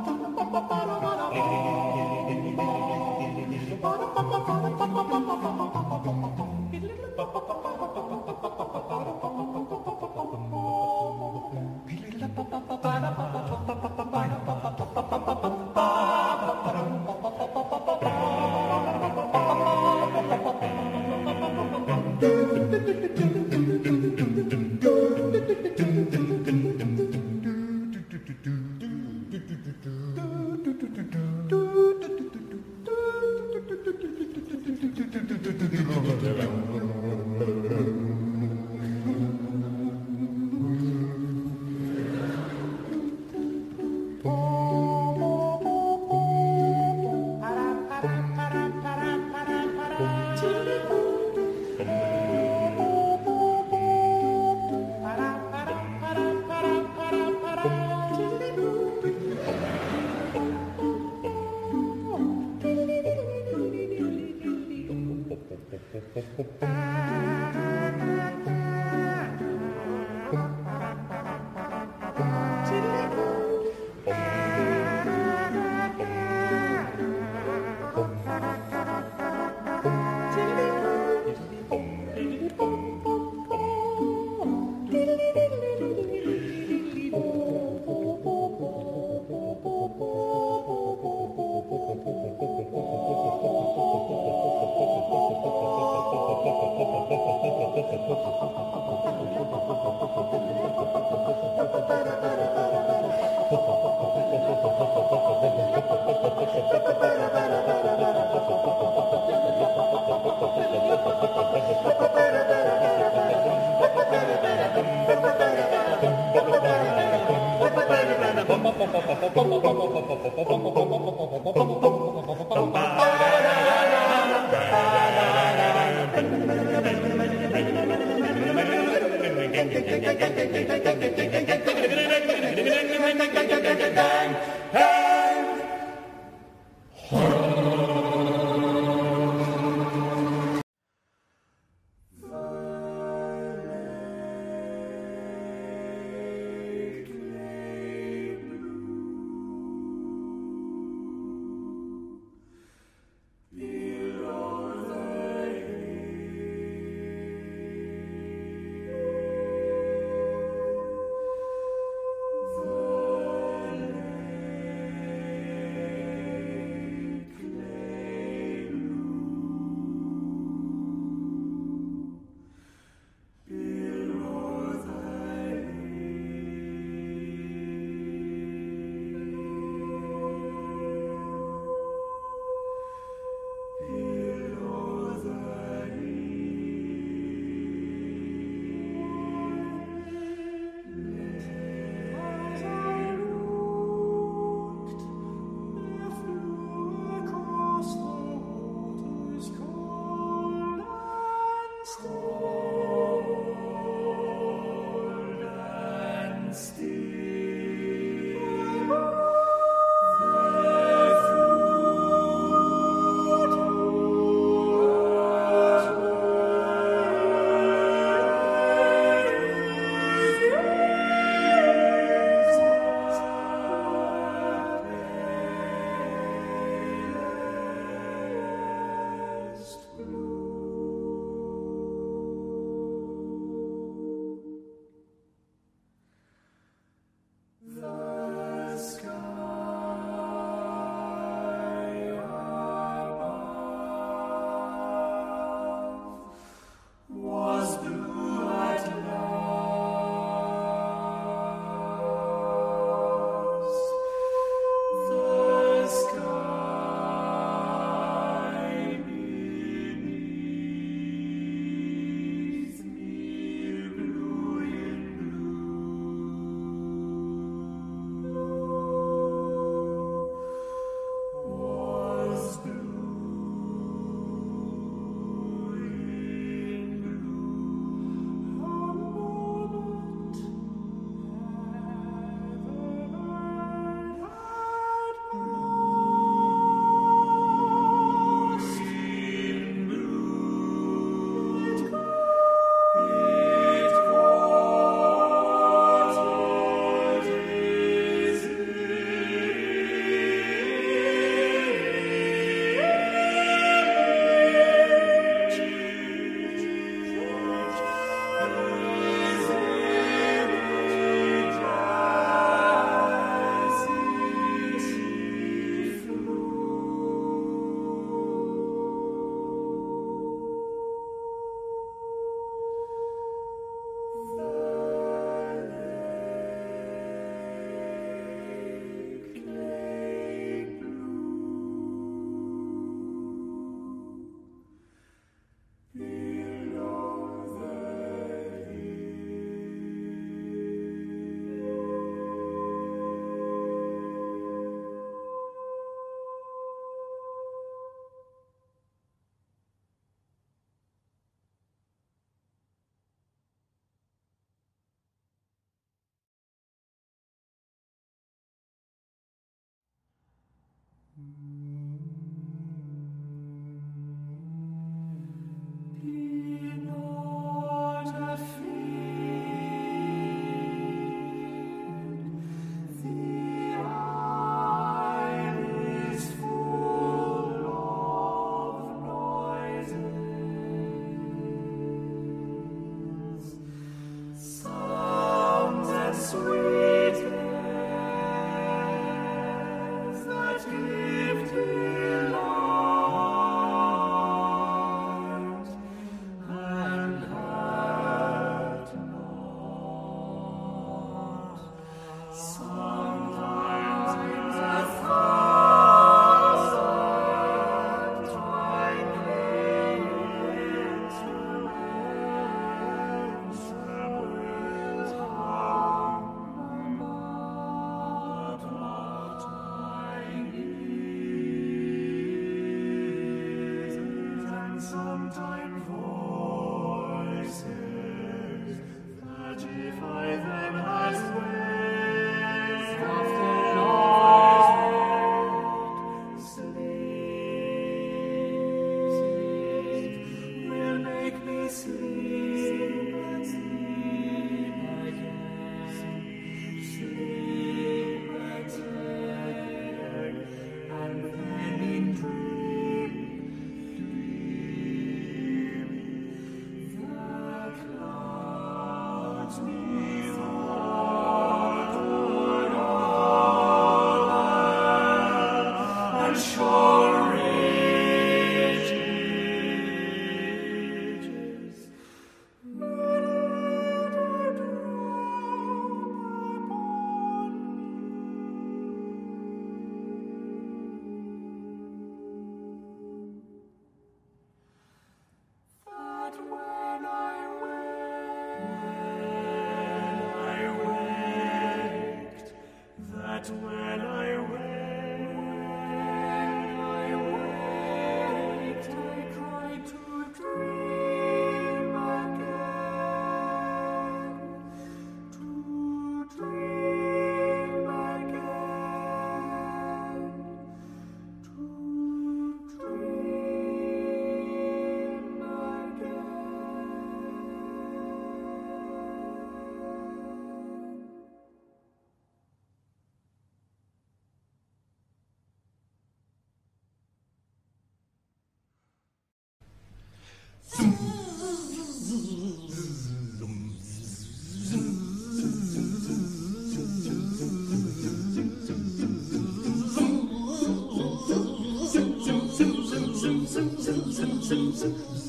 走走走走走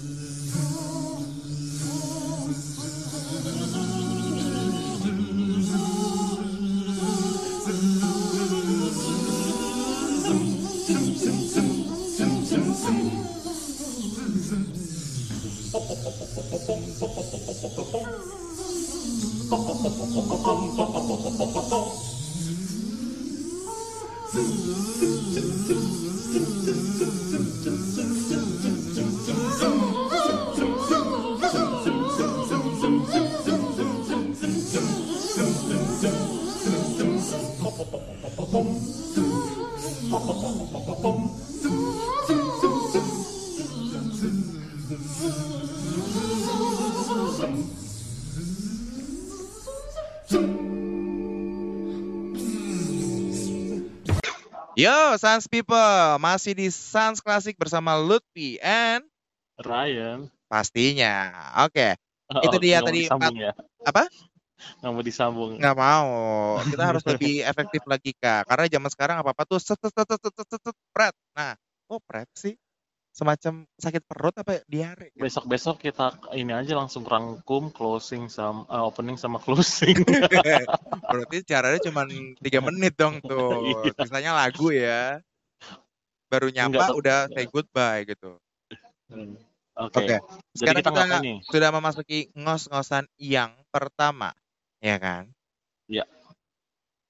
Yo, Sans People, masih di Sans Classic bersama Lutfi and Ryan. pastinya. Oke, Itu Oh, dia nggak tadi ya. Apa? Nggak mau disambung. nggak mau. Kita harus lebih efektif lagi kak. Karena zaman sekarang apa apa tuh set set set set set set, set, pret. Nah, oh pret sih semacam sakit perut apa diare? gitu. Besok-besok kita ini aja langsung rangkum closing sama eh, opening sama closing. Berarti caranya cuma tiga menit dong tuh. Iya. Sisanya lagu ya. Baru nyapa Enggak, udah say goodbye gitu. Hmm. Oke. Oke. Jadi Sekarang kita kita ngapain nih? sudah memasuki ngos-ngosan yang pertama, ya kan? Iya.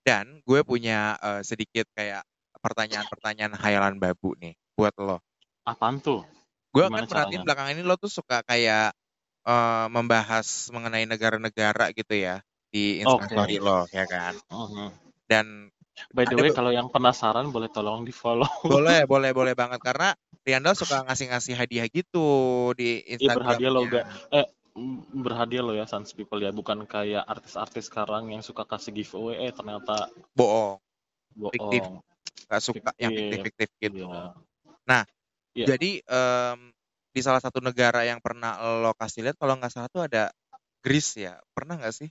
Dan gue punya eh, sedikit kayak pertanyaan-pertanyaan hayalan babu nih buat lo. Apaan tuh? Gue kan perhatiin belakangan ini lo tuh suka kayak eh, membahas mengenai negara-negara gitu ya di Oke. Instastory lo, ya kan? Mhm. Dan By the way, kalau yang penasaran boleh tolong di follow. boleh, boleh, boleh banget karena Riandel suka ngasih-ngasih hadiah gitu di Iya berhadiah lo gak? Eh m- berhadiah lo ya Sans People ya, bukan kayak artis-artis sekarang yang suka kasih giveaway eh ternyata Bohong, fiktif, bohong. nggak suka yang Fiktif. fiktif-fiktif gitu. Iya. Nah, Iya. jadi em, di salah satu negara yang pernah lo kasih lihat kalau nggak salah tuh ada Greece ya, pernah nggak sih?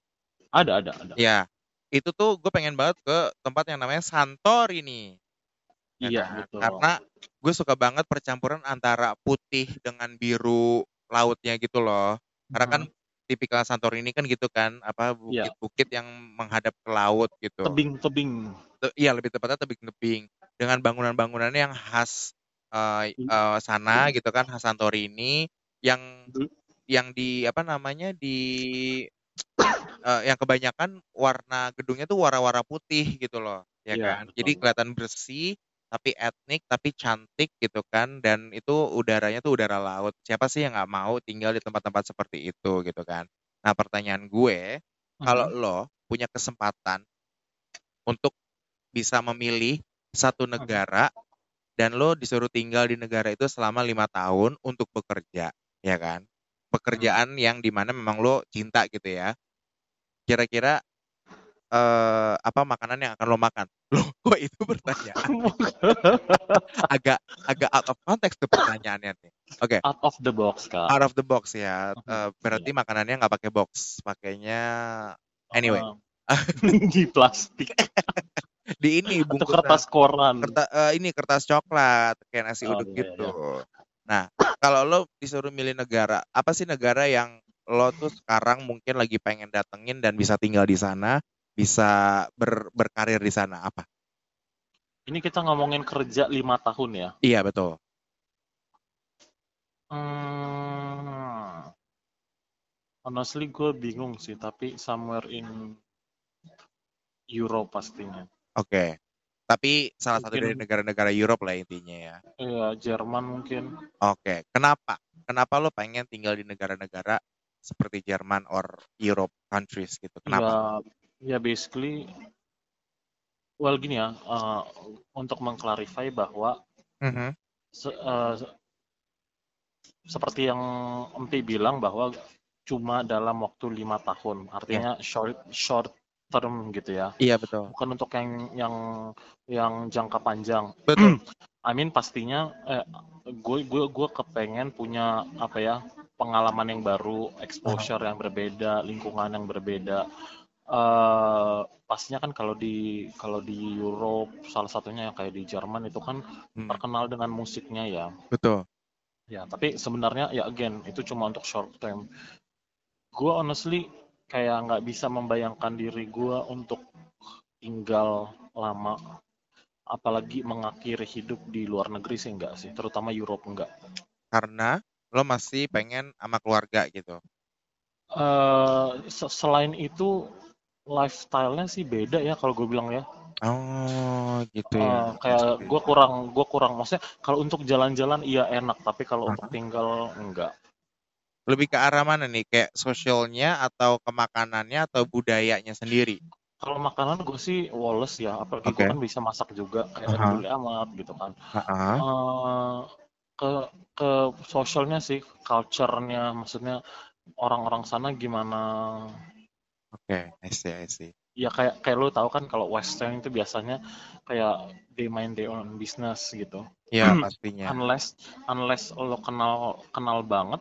Ada ada ada. Ya, itu tuh gue pengen banget ke tempat yang namanya Santorini. ya Iya kan? betul. Karena gue suka banget percampuran antara putih dengan biru lautnya gitu loh. Karena kan Mhm. tipikal Santorini kan gitu kan, apa Iya. bukit-bukit yang menghadap ke laut gitu. Tebing-tebing. Te- Iya lebih tepatnya tebing-tebing dengan bangunan-bangunannya yang khas eh, eh, sana gitu kan, khas Santorini yang Du- yang di apa namanya di eh, yang kebanyakan warna gedungnya tuh warna-warna putih gitu loh, ya Iya, kan? betul. Jadi kelihatan bersih, tapi etnik, tapi cantik gitu kan, dan itu udaranya tuh udara laut. Siapa sih yang nggak mau tinggal di tempat-tempat seperti itu gitu kan? Nah pertanyaan gue, kalau lo punya kesempatan untuk bisa memilih satu negara dan lo disuruh tinggal di negara itu selama lima tahun untuk bekerja, ya kan? Pekerjaan yang di mana memang lo cinta gitu ya. Kira-kira eh, apa makanan yang akan lo makan? Loh, kok itu pertanyaan? Agak agak out of context tuh pertanyaannya nih. Oke, Out of the box kak. out of the box ya. Eh, berarti makanannya nggak pakai box, pakainya anyway Eh, di plastik di ini atau bungkusan kertas koran. kerta- eh, ini kertas coklat kayak nasi Oh, uduk iya, gitu. Nah, kalau lo disuruh milih negara, apa sih negara yang lo tuh sekarang mungkin lagi pengen datengin dan bisa tinggal di sana, bisa ber- berkarir di sana? Apa? Ini kita ngomongin kerja lima tahun ya. Iya betul. Hmm, honestly gue bingung sih, tapi somewhere in Europe pastinya. Oke. Tapi salah satu dari Mungkin- negara-negara Europe lah intinya ya. Iya, Jerman mungkin. Oke. Kenapa? Kenapa lo pengen tinggal di negara-negara seperti Jerman or Europe countries gitu? Kenapa? Ya, ya basically, well gini ya, uh, untuk mengklarify bahwa Mhm. se- uh, seperti yang Empi bilang bahwa cuma dalam waktu lima tahun, artinya short short term gitu ya, Iya betul. bukan untuk yang yang yang jangka panjang. Betul. I mean pastinya eh, gue gue gue kepengen punya apa ya pengalaman yang baru, exposure yang berbeda, lingkungan yang berbeda. eh pastinya kan kalau di kalau di Europe salah satunya yang kayak di Jerman itu kan Hmm, terkenal dengan musiknya ya. betul. Ya, tapi sebenarnya ya again itu cuma untuk short term. Gue honestly kayak nggak bisa membayangkan diri gue untuk tinggal lama, apalagi mengakhiri hidup di luar negeri sih enggak sih, terutama Europe enggak. Karena lo masih pengen sama keluarga gitu. eh se- selain itu lifestyle-nya sih beda ya kalau gue bilang ya. Oh, gitu ya. kayak gue kurang gue kurang maksudnya kalau untuk jalan-jalan iya enak, tapi kalau Aha. untuk tinggal enggak. Lebih ke arah mana nih? Kayak sosialnya atau ke makanannya atau budayanya sendiri? Kalau makanan gue sih Wallace ya, apalagi Oke. gue kan bisa masak juga, kayak peduli amat gitu kan. Heeh. Eh, ke ke sosialnya sih, culture-nya, maksudnya orang-orang sana gimana? Oke, I see, I see. Ya kayak kayak lo tahu kan kalau Western itu biasanya kayak they mind their own business gitu. Ya, pastinya. Unless unless lo kenal kenal banget,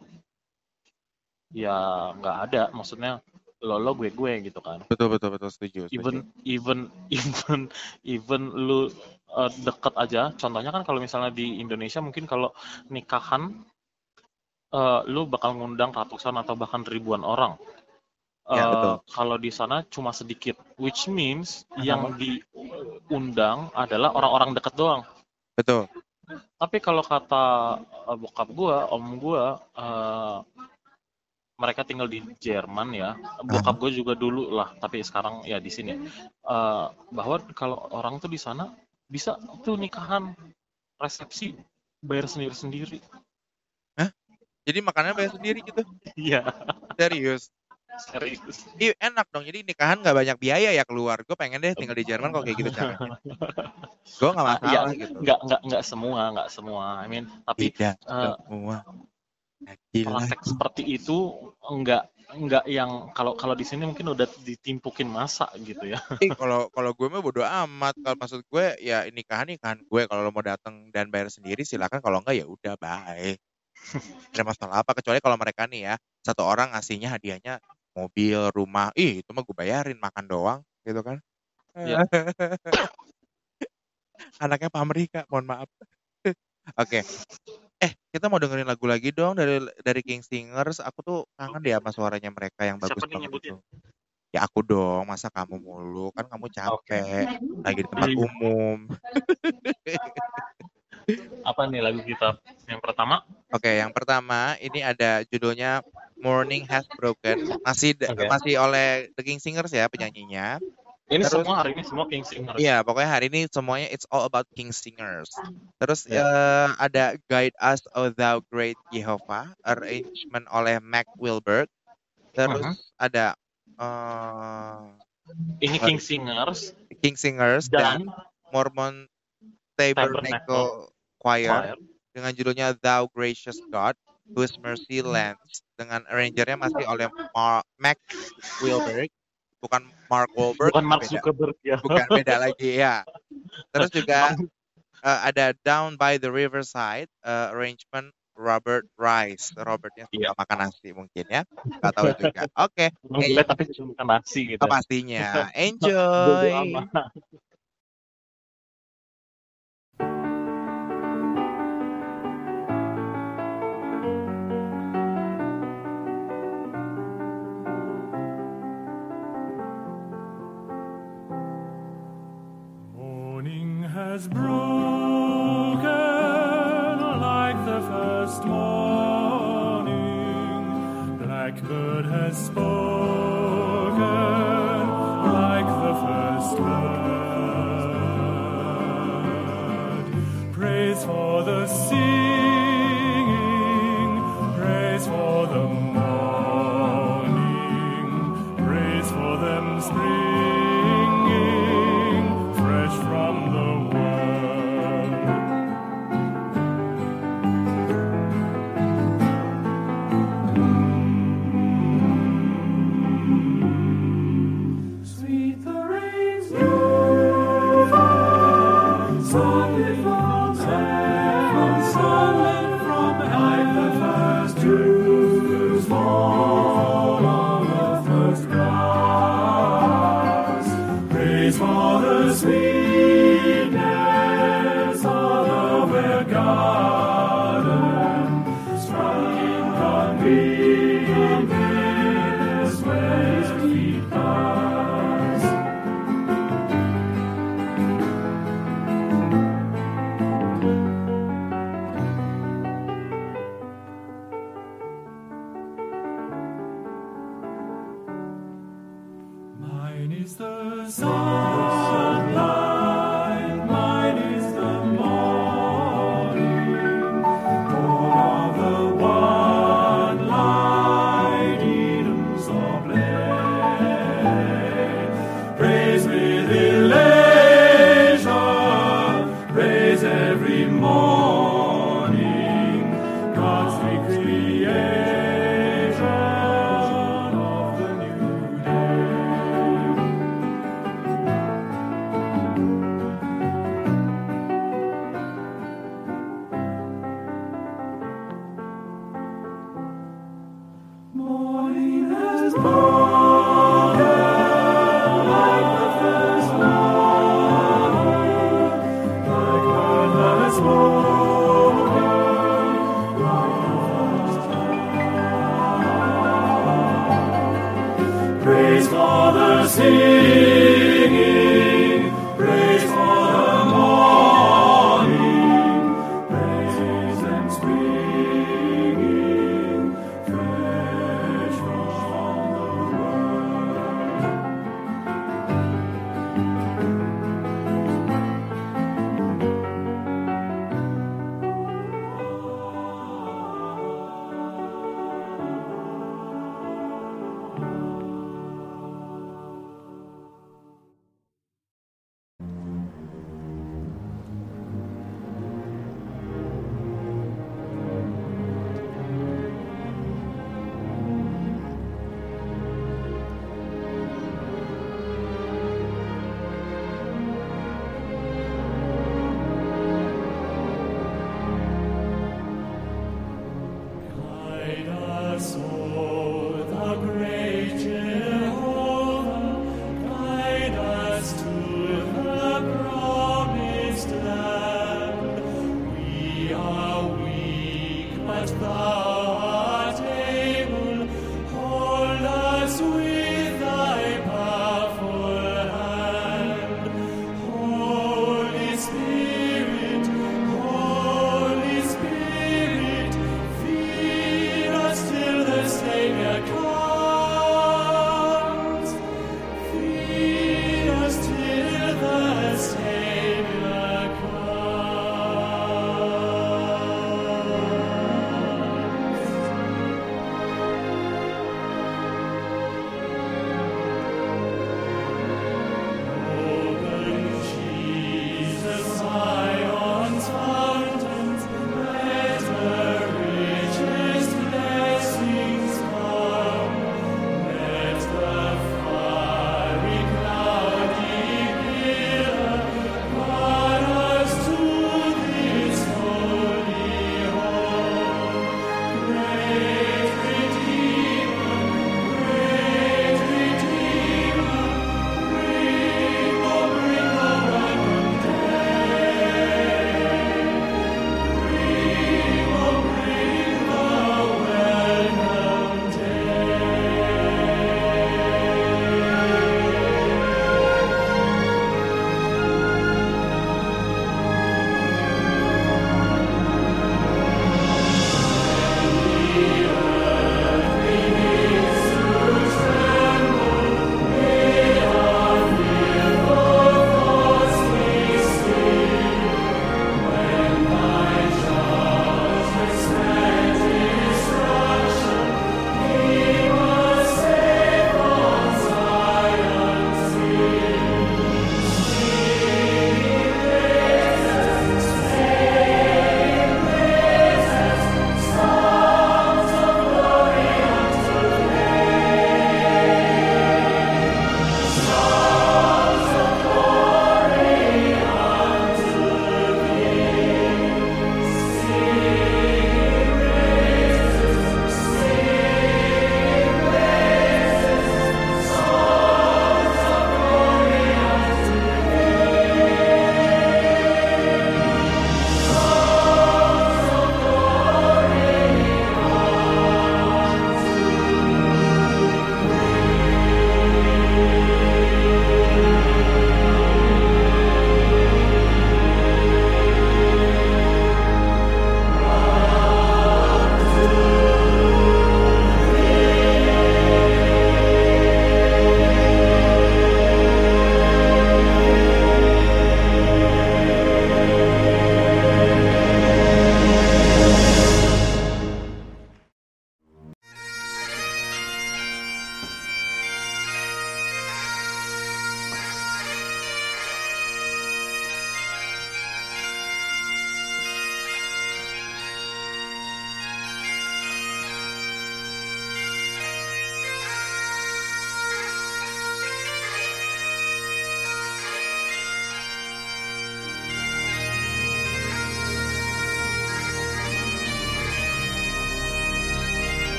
ya nggak ada. Maksudnya lo lo gue gue gitu kan. Betul, betul, betul. Setuju, setuju. even even even even lu uh, deket aja contohnya kan kalau misalnya di Indonesia mungkin kalau nikahan uh, lu bakal ngundang ratusan atau bahkan ribuan orang Ya, Uh, betul. kalau di sana cuma sedikit which means Aha. yang diundang adalah orang-orang deket doang Betul. tapi kalau kata uh, bokap gua om gua uh, mereka tinggal di Jerman ya bokap gue juga dulu lah tapi sekarang ya di sini Eh, bahwa kalau orang tuh di sana bisa tuh nikahan resepsi bayar sendiri sendiri Jadi makanannya bayar sendiri gitu? iya Serius? Serius. Ih, enak dong. Jadi nikahan nggak banyak biaya ya keluar. Gue pengen deh tinggal di Jerman kok kayak gitu caranya. Gue nggak Ah, masalah iya, gitu. nggak nggak nggak semua, nggak semua. I mean, tapi Tidak eh, semua. Ya, praktek seperti itu enggak enggak yang kalau kalau di sini mungkin udah ditimpukin masa gitu ya. Kalau kalau gue mah bodo amat. Kalau maksud gue ya nikahan nikahan gue. Kalau lo mau datang dan bayar sendiri silakan. Kalau enggak ya udah bye. Ada masalah apa? Kecuali kalau mereka nih ya satu orang ngasihnya hadiahnya mobil, rumah. Ih, itu mah gue bayarin makan doang, gitu kan? Iya. Anaknya Pak Amerika, mohon maaf. Oke. Eh, kita mau dengerin lagu lagi dong dari dari King Singers. Aku tuh kangen deh sama suaranya mereka yang bagus Siapa banget itu. Ya aku dong, masa kamu mulu? Kan kamu capek, lagi di tempat Iya. umum. Apa nih lagu kita yang pertama? Oke, yang pertama ini ada judulnya Morning Has Broken. Masih Oke. masih oleh The King Singers ya penyanyinya. Ini Terus- semua hari ini semua King Singer. Iya, pokoknya hari ini semuanya it's all about King Singers. Terus Ya. eh, ada Guide Us, O Thou Great Jehovah, arrangement oleh Mac Wilberg. Terus Mhm. ada eh, Ini King Singers King Singers dan, dan Mormon Tabernacle Choir Choir. dengan judulnya Thou Gracious God, Whose Mercy Lands dengan arrangernya masih oleh Mar- Mac Wilberg, bukan Mark Wahlberg, bukan Mark beda, Zuckerberg ya. bukan beda lagi ya. Terus juga eh, ada Down by the Riverside eh, arrangement Robert Rice. Robertnya suka Iya. makan nasi mungkin ya, nggak tahu juga. Oke, boleh tapi cuma makan nasi gitu. oh, pastinya. Enjoy. Has broken like the first morning. Blackbird has spoken like the first bird. Praise for the singing,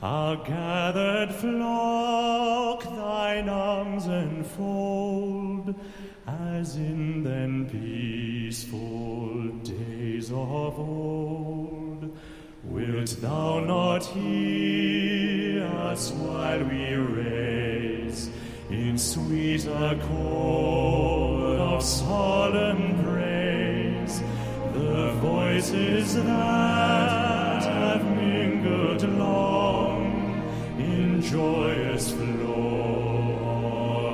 Our gathered flock thine arms enfold, as in then peaceful days of old. Wilt thou not hear us while we raise in sweet accord of solemn praise the voices that have mingled long? joyous flow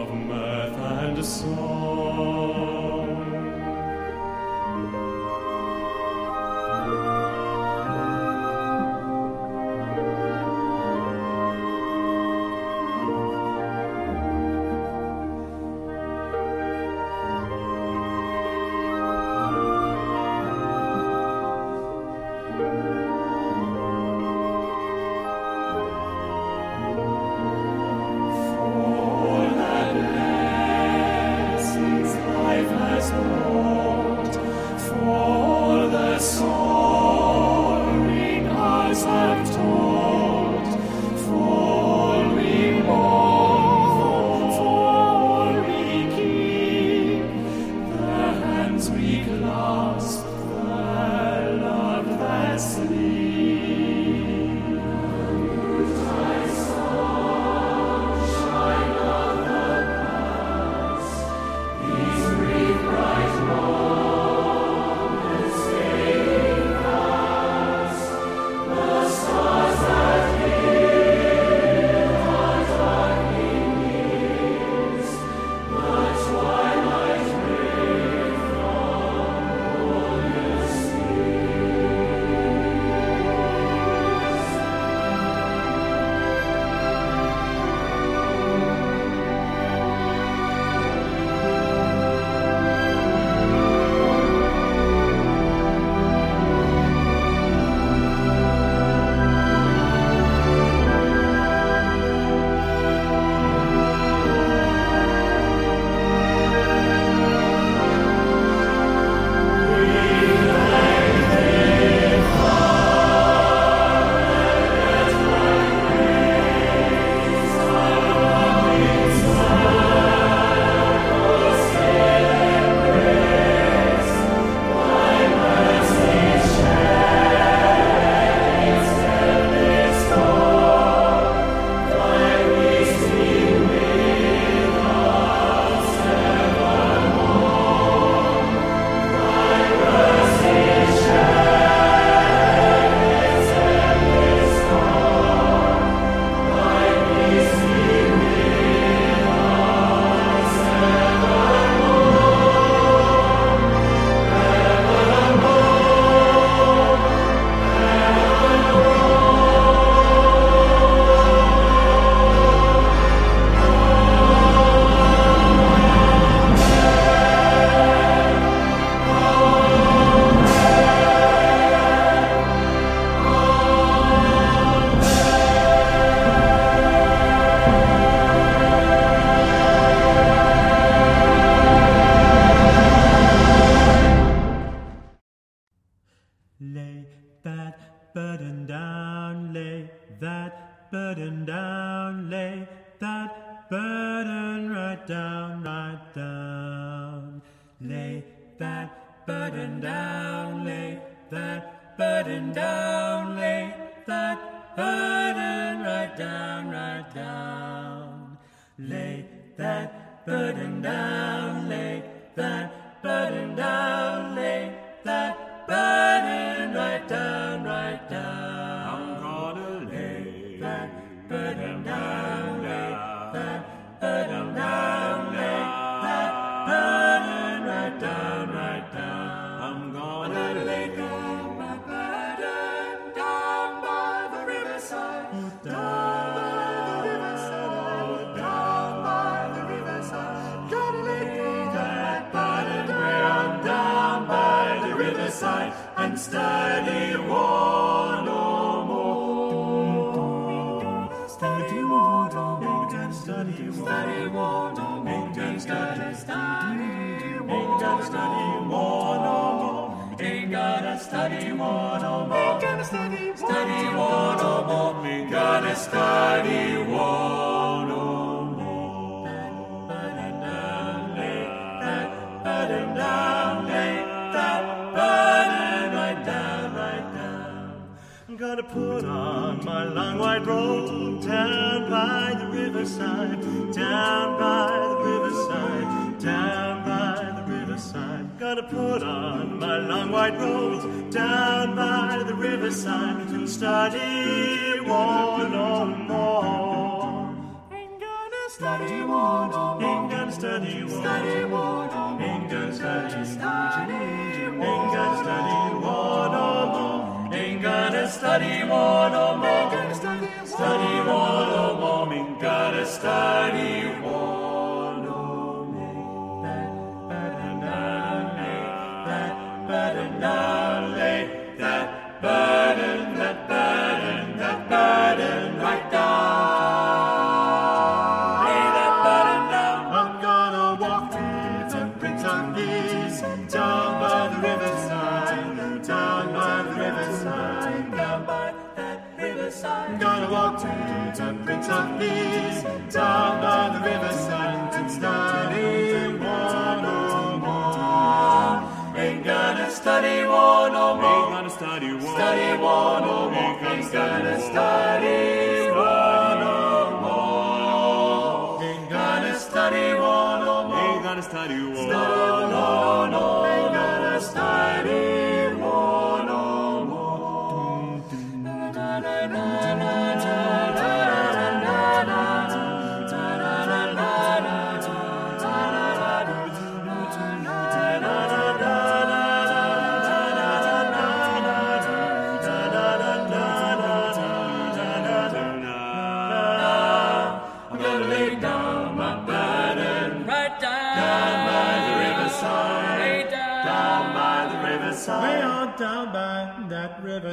of mirth and song.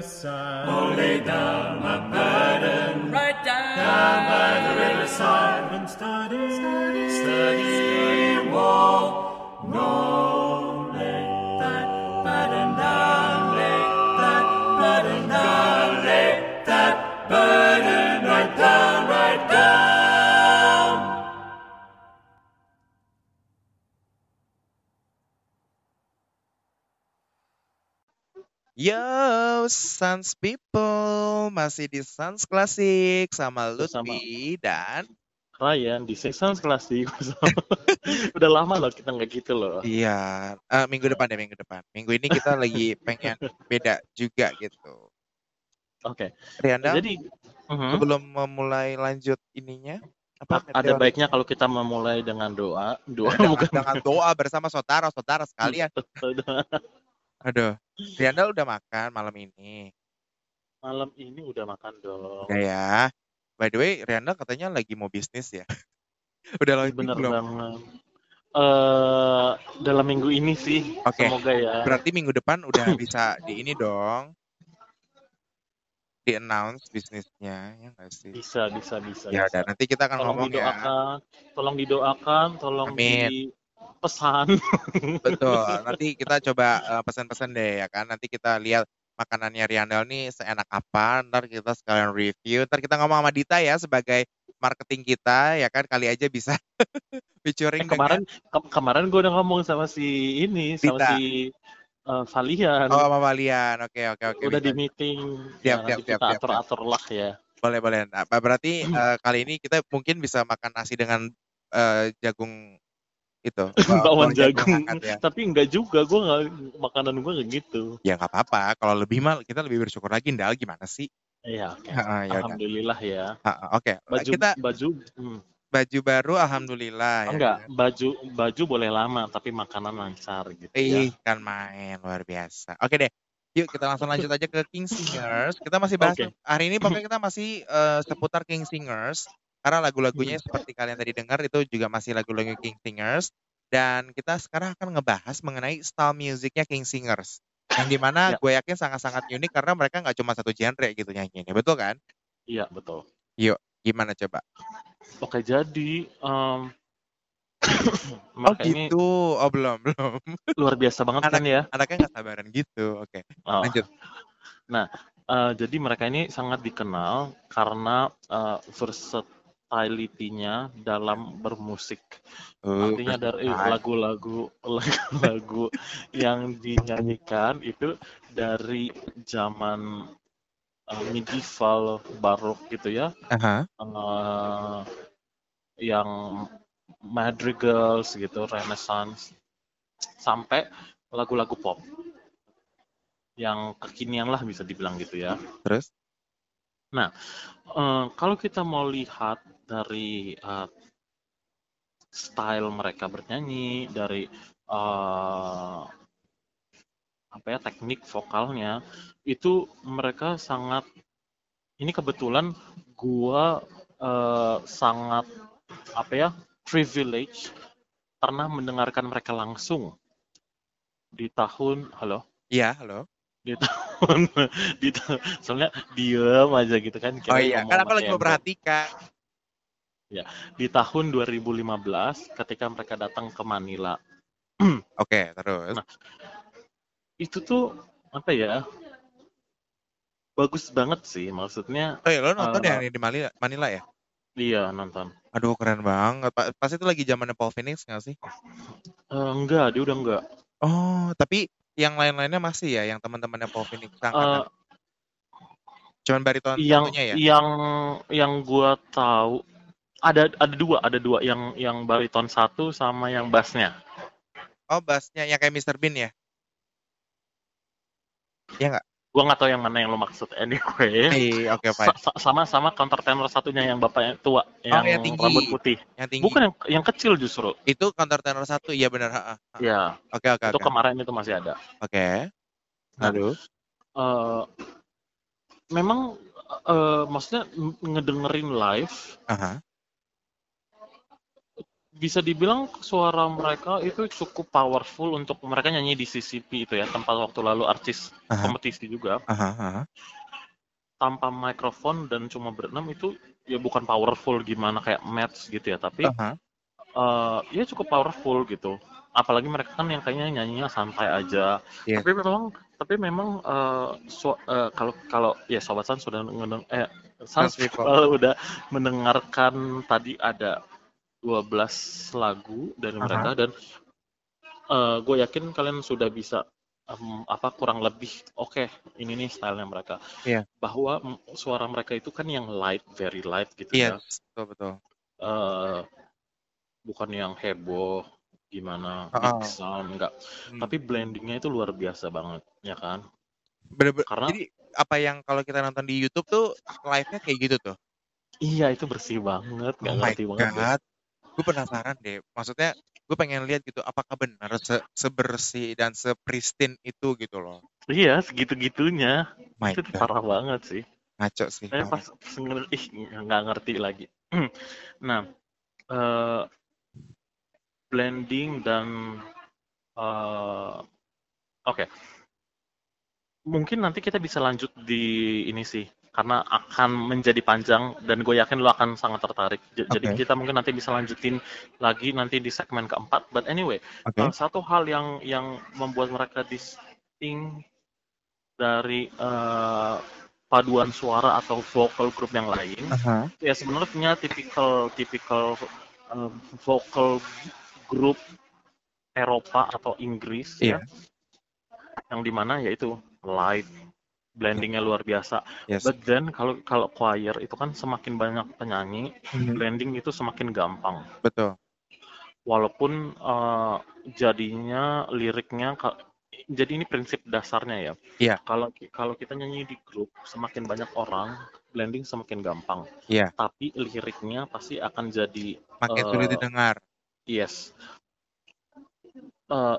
the. Oh, lay down my burden. Right down. Down by the riverside. And study. Study. Study. War. No, lay that burden down. Lay that burden down. Lay that burden right down. Right down. Yeah. Sans People, masih di Sans Classic sama Lutfi sama. dan Ryan di Sans Classic. Udah lama loh kita nggak gitu loh. Iya, uh, minggu depan deh minggu depan. Minggu ini kita lagi pengen beda juga gitu. Oke. Okay. Rianda, jadi uh-huh. memulai lanjut ininya, apa ada baiknya kalau kita memulai dengan doa, doa dengan, dengan doa bersama saudara-saudara sekalian. Aduh, Rianda udah makan malam ini? Malam ini udah makan dong. Udah ya. By the way, Rianda katanya lagi mau bisnis ya? udah lagi iya, Bener belum? banget. Uh, dalam minggu ini sih, okay. semoga ya. Berarti minggu depan udah bisa di ini dong, di announce bisnisnya ya gak sih? Bisa, bisa, bisa. Ya udah, nanti kita akan tolong ngomong ya. didoakan, ya. Tolong didoakan, tolong Amin. di pesan. Betul. Nanti kita coba eh, pesan-pesan deh ya kan. Nanti kita lihat makanannya Riandel nih seenak apa. Ntar kita sekalian review. Ntar kita ngomong sama Dita ya sebagai marketing kita ya kan kali aja bisa featuring eh, kemarin ke kemarin gue udah ngomong sama si ini Dita. sama si eh, uh, Valian. Oh, sama Valian. Oke, okay, oke, okay, oke. Okay. Udah di meeting. Siap, nah, siap, siap, atur-atur lah ya. Boleh, boleh. Nah, berarti uh, kali ini kita mungkin bisa makan nasi dengan uh, jagung itu. Bakwan jagung. ya. Tapi enggak juga, gue nggak makanan gue kayak gitu. Ya nggak apa-apa. Kalau lebih mal kita lebih bersyukur lagi. Ndal gimana sih? Iya. Heeh, ya udah. Alhamdulillah ya. Oke, Baju kita baju hmm, baju baru alhamdulillah ya. enggak, baju baju boleh lama tapi makanan lancar gitu ya. Ih, kan main luar biasa. Oke deh. Yuk kita langsung lanjut aja ke King Singers. Kita masih bahas Oke. hari ini pokoknya kita masih eh, seputar King Singers karena lagu-lagunya Hmm. seperti kalian tadi dengar itu juga masih lagu-lagu King Singers dan kita sekarang akan ngebahas mengenai style musiknya King Singers yang di mana Ya. gue yakin sangat-sangat unik karena mereka nggak cuma satu genre gitu nyanyiinnya betul kan? Iya, betul. Gimana coba? Oke, jadi em, Oh mereka ini gitu, oh belum belum. luar biasa banget Anak- kan ya. Anaknya nggak sabaran gitu. Oke, Oh. lanjut. Eh, jadi mereka ini sangat dikenal karena eh, versatility-nya dalam bermusik. Uh, Artinya dari versatile. lagu-lagu lagu-lagu yang dinyanyikan itu dari zaman eh, medieval barok gitu ya, Aha. eh, yang madrigals gitu, renaissance, sampai lagu-lagu pop yang kekinian lah bisa dibilang gitu ya. Terus? Eh, kalau kita mau lihat dari eh, style mereka bernyanyi, dari eh, apa ya teknik vokalnya, itu mereka sangat. Ini kebetulan gua eh, sangat apa ya privilege pernah mendengarkan mereka langsung di tahun halo Iya, halo. di tahun di tahun soalnya diem aja gitu kan Oh kira iya, ngomong kan aku lagi tembok. Memperhatikan. di tahun 2015 ketika mereka datang ke Manila Oke, terus. Nah, itu tuh apa ya bagus banget sih maksudnya Oh iya, lo nonton eh, ya yang di Manila, Manila ya? dia nonton Aduh, keren banget. Pa- Pas itu lagi zamannya Paul Phoenix nggak sih? Eh, enggak dia udah enggak Oh, tapi yang lain-lainnya masih ya, yang teman-temannya Paul Phoenix angkatan. Cuman bariton yang ya? yang yang gua tahu ada ada dua ada dua yang yang bariton satu sama yang bassnya Oh, bassnya yang kayak Mr. Bean ya? Iya nggak? gua nggak tahu yang mana yang lo maksud anyway Eh, oke, fine. Sa- sa- sama sama counter tenor satunya yang bapaknya tua yang, Oh, yang tinggi. rambut putih Yang tinggi. bukan yang yang kecil justru Itu counter tenor satu, iya benar. ha, ha, ha. ya Oke, oke, itu oke. kemarin itu masih ada Oke. Nah, Lalu? Eh, memang eh, maksudnya ngedengerin live Aha. Bisa dibilang suara mereka itu cukup powerful untuk mereka nyanyi di CCP itu ya tempat waktu lalu artis Aha. kompetisi juga Aha, aha. tanpa mikrofon dan cuma berenam itu ya bukan powerful gimana kayak match gitu ya tapi Aha. eh, ya cukup powerful gitu apalagi mereka kan yang kayaknya nyanyinya santai aja Iya. tapi memang tapi memang su- eh, kalau kalau ya sobat Sans sudah ngedeng eh Sans udah mendengarkan tadi ada 12 lagu dari Aha. mereka dan gue yakin kalian sudah bisa em, apa kurang lebih oke ini nih stylenya mereka Iya. bahwa suara mereka itu kan yang light very light gitu Iya, ya betul, betul. Eh, bukan yang heboh gimana big sound enggak Hmm. tapi blendingnya itu luar biasa banget ya kan Bener-bener- karena- Jadi apa yang kalau kita nonton di YouTube tuh live-nya kayak gitu tuh? iya itu bersih banget nggak Oh ngerti banget. Gue penasaran deh. Maksudnya gue pengen lihat gitu apakah benar se- sebersih dan sepristine itu gitu loh. iya segitu gitunya My itu god. parah banget sih Ngaco sih. saya parah. pas denger, ih nggak ngerti lagi nah eh, blending dan eh, oke mungkin nanti kita bisa lanjut di ini sih karena akan menjadi panjang dan gue yakin lo akan sangat tertarik J- jadi Oke. kita mungkin nanti bisa lanjutin lagi nanti di segmen keempat but anyway. Uh, satu hal yang yang membuat mereka distinct dari uh, paduan suara atau vocal group yang lain Aha. ya sebenarnya tipikal tipikal eh, vocal group Eropa atau Inggris Iya. ya yang di mana yaitu live blendingnya luar biasa Yes. but then kalau kalau choir itu kan semakin banyak penyanyi Mhm. blending itu semakin gampang Betul. walaupun eh, jadinya liriknya jadi ini prinsip dasarnya ya Iya. kalau kalau kita nyanyi di grup semakin banyak orang blending semakin gampang Iya. tapi liriknya pasti akan jadi Makin sulit Eh, didengar. yes Eh,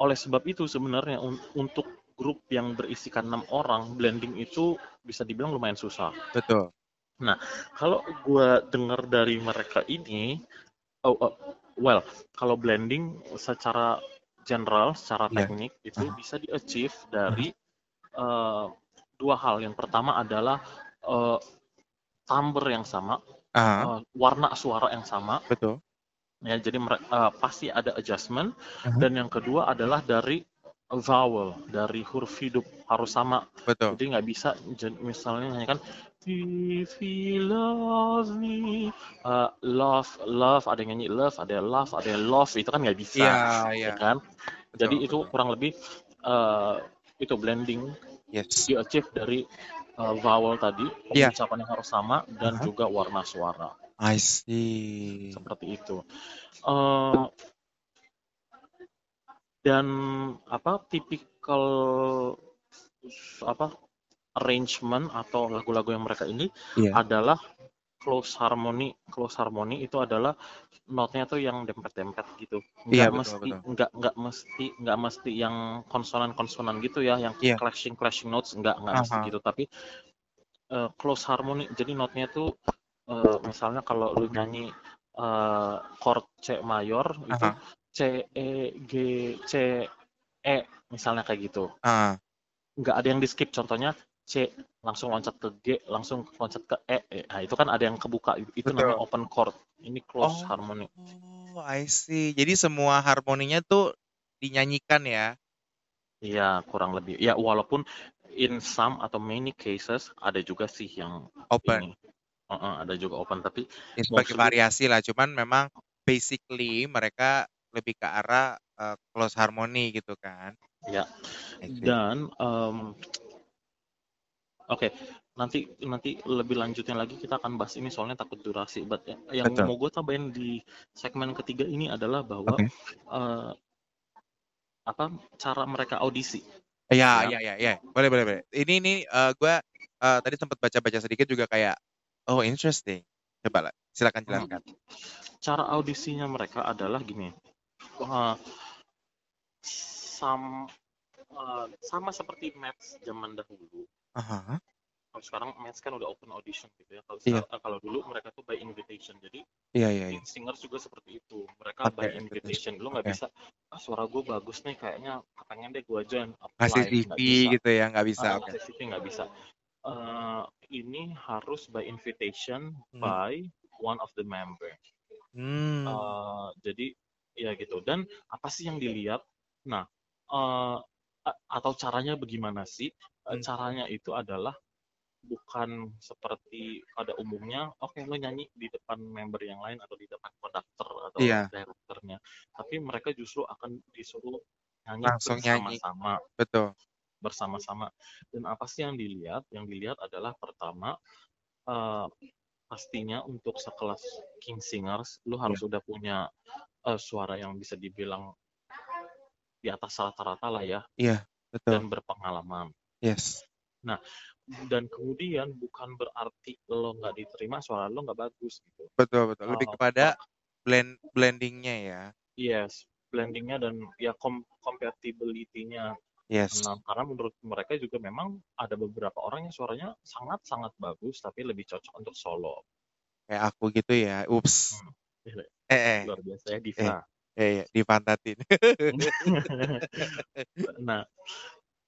oleh sebab itu sebenarnya un- untuk grup yang berisikan enam orang blending itu bisa dibilang lumayan susah Betul. kalau gue dengar dari mereka ini, oh, oh, well, kalau blending secara general, secara Iya. teknik itu Aha. bisa di-achieve dari eh, dua hal. Yang pertama adalah eh, timbre yang sama, Ah, eh, warna suara yang sama. betul. Ya, jadi eh, pasti ada adjustment. Aha. Dan yang kedua adalah dari vowel, dari huruf hidup harus sama. Betul. Jadi nggak bisa misalnya nyanyikan If he love me, Uh, love, love, ada yang nyanyi love, ada yang love, ada yang love, itu kan nggak bisa, Iya, iya. ya kan? Jadi Betul, itu kurang lebih uh, itu blending Yes. di achieve dari uh, vowel tadi, Iya. pengucapan yang harus sama dan Aha. juga warna suara I see. seperti itu. Uh, dan apa tipikal apa arrangement atau lagu-lagu yang mereka ini Iya. adalah close harmony. Close harmony itu adalah notnya tuh yang dempet-dempet gitu. Iya, Nggak betul, mesti betul. nggak nggak mesti nggak mesti yang konsonan-konsonan gitu ya, yang Iya. clashing clashing notes nggak nggak mesti Aha. gitu. Tapi eh, close harmony. Jadi notnya tuh eh, misalnya kalau lu nyanyi eh, chord C mayor itu Aha. C E G C E misalnya kayak gitu Ah, nggak ada yang di skip contohnya C langsung loncat ke G langsung loncat ke E E. nah itu kan ada yang kebuka itu Betul. namanya open chord ini close Oh. harmony Oh, I see. Jadi semua harmoninya tuh dinyanyikan ya. iya kurang lebih ya walaupun in some atau many cases ada juga sih yang Open. ini Uh-uh, ada juga open tapi sebagai variasi lah. Cuman memang basically mereka lebih ke arah uh, close harmony gitu kan. ya see. dan em, oke nanti nanti lebih lanjutnya lagi kita akan bahas ini soalnya takut durasi but ya- yang Betul. mau gue tambahin di segmen ketiga ini adalah bahwa Oke. eh, apa cara mereka audisi Ya, Ya. ya, ya, ya. Boleh, boleh, boleh. Ini, ini uh, gue uh, tadi sempat baca-baca sedikit juga kayak, oh interesting. Coba lah, silakan jelaskan. cara audisinya mereka adalah gini eh, sam, eh, sama seperti match zaman dahulu Aha. kalau sekarang match kan udah open audition gitu ya kalau Iya. sekarang- kalau dulu mereka tuh by invitation jadi Iya, iya, iya. lead singers juga seperti itu mereka Oke, by invitation. lu nggak Oke. bisa ah suara gue bagus nih kayaknya pengen deh gue join apply Ngasih CV gitu ya, nggak bisa. Ah, Oke. ngasih CV nggak bisa Eh, ini harus by invitation Hmm. by one of the member Hmm. Eh, jadi ya gitu dan apa sih yang dilihat nah eh, a- atau caranya bagaimana sih Eh, Hmm. caranya itu adalah bukan seperti pada umumnya oke lo nyanyi di depan member yang lain atau di depan konduktor atau Iya. direkturnya tapi mereka justru akan disuruh nyanyi Langsung nyanyi. bersama-sama Betul. bersama-sama dan apa sih yang dilihat yang dilihat adalah pertama eh, pastinya untuk sekelas King Singers lu harus udah punya eh, suara yang bisa dibilang di atas rata-rata lah ya Iya, betul. dan berpengalaman Yes. dan kemudian bukan berarti lo nggak diterima suara lo nggak bagus gitu Betul, betul. Lebih Eh, kepada blend blendingnya ya. yes blendingnya dan ya kom compatibility-nya Yes. Nah, karena menurut mereka juga memang ada beberapa orang yang suaranya sangat-sangat bagus tapi lebih cocok untuk solo. Kayak aku gitu ya. Ups. Hmm. Eh, eh, Luar biasa ya Diva. eh, eh, dipantatin. nah,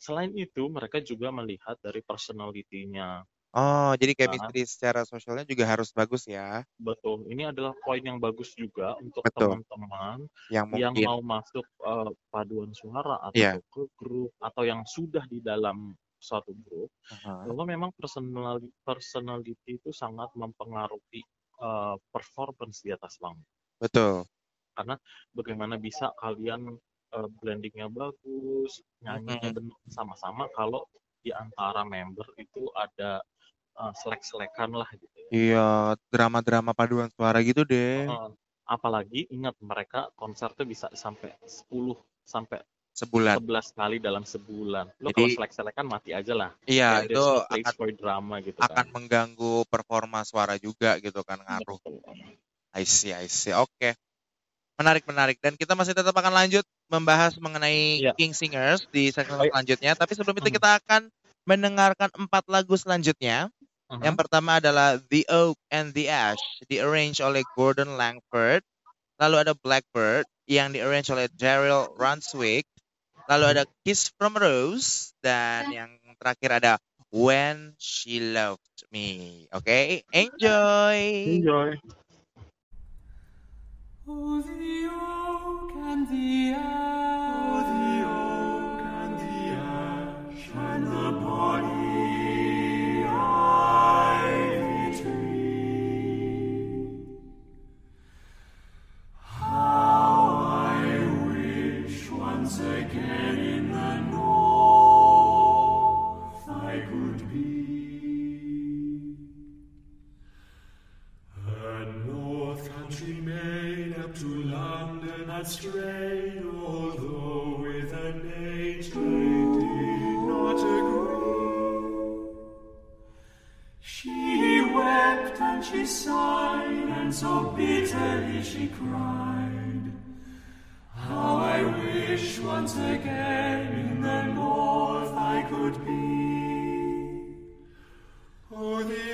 selain itu mereka juga melihat dari personality-nya. Oh, jadi Nah. chemistry secara sosialnya juga harus bagus ya. Betul, ini adalah poin yang bagus juga untuk teman-teman Yang yang mau masuk eh, paduan suara atau Iya. ke grup atau yang sudah di dalam suatu grup, Aha. bahwa memang personality, personality itu sangat mempengaruhi eh, performance di atas panggung. Betul. Karena bagaimana bisa kalian uh, blendingnya bagus, nyanyinya Mhm. benar sama-sama kalau di antara member itu ada uh, selek-selekan lah gitu. ya. Iya, drama-drama paduan suara gitu deh. Heeh. apalagi ingat mereka konser tuh bisa sampai 10 sampai Sebulan. 11 kali dalam sebulan. Lo Jadi- kalau selek-selekan mati aja lah. Iya, Kayak itu akan for drama gitu akan kan. mengganggu performa suara juga gitu kan ngaruh. I see, I see. Oke. Menarik, menarik. Dan kita masih tetap akan lanjut membahas mengenai Iya. King Singers di segmen selanjutnya. Tapi sebelum itu Mhm. kita akan mendengarkan empat lagu selanjutnya. Mhm. Yang pertama adalah The Oak and the Ash, di-arrange oleh Gordon Langford. Lalu ada Blackbird, yang di-arrange oleh Daryl Runswick. Lalu ada Kiss from Rose, dan yang terakhir ada When She Loved Me. Oke, enjoy! Enjoy. Oh, the oak and the ash. Oh, the oak and the ash. And the she cried. How I wish once again in the north I could be. Oh, the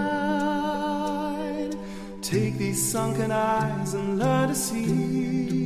Take these sunken eyes and learn to see.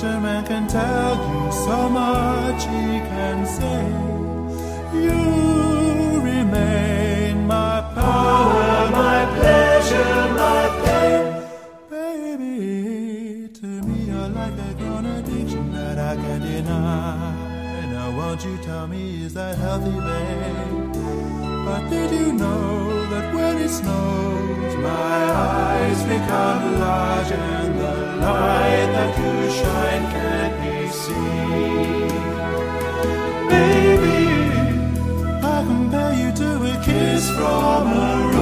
A man can tell you so much he can say. You remain my power, my pleasure, my pain. Baby, to me you're like a contradiction addiction that I can't deny. Now won't you tell me is that healthy, babe? But did you know that when it snows, my eyes become large and light that you shine can't be seen. baby. I compare you to a kiss from a rose.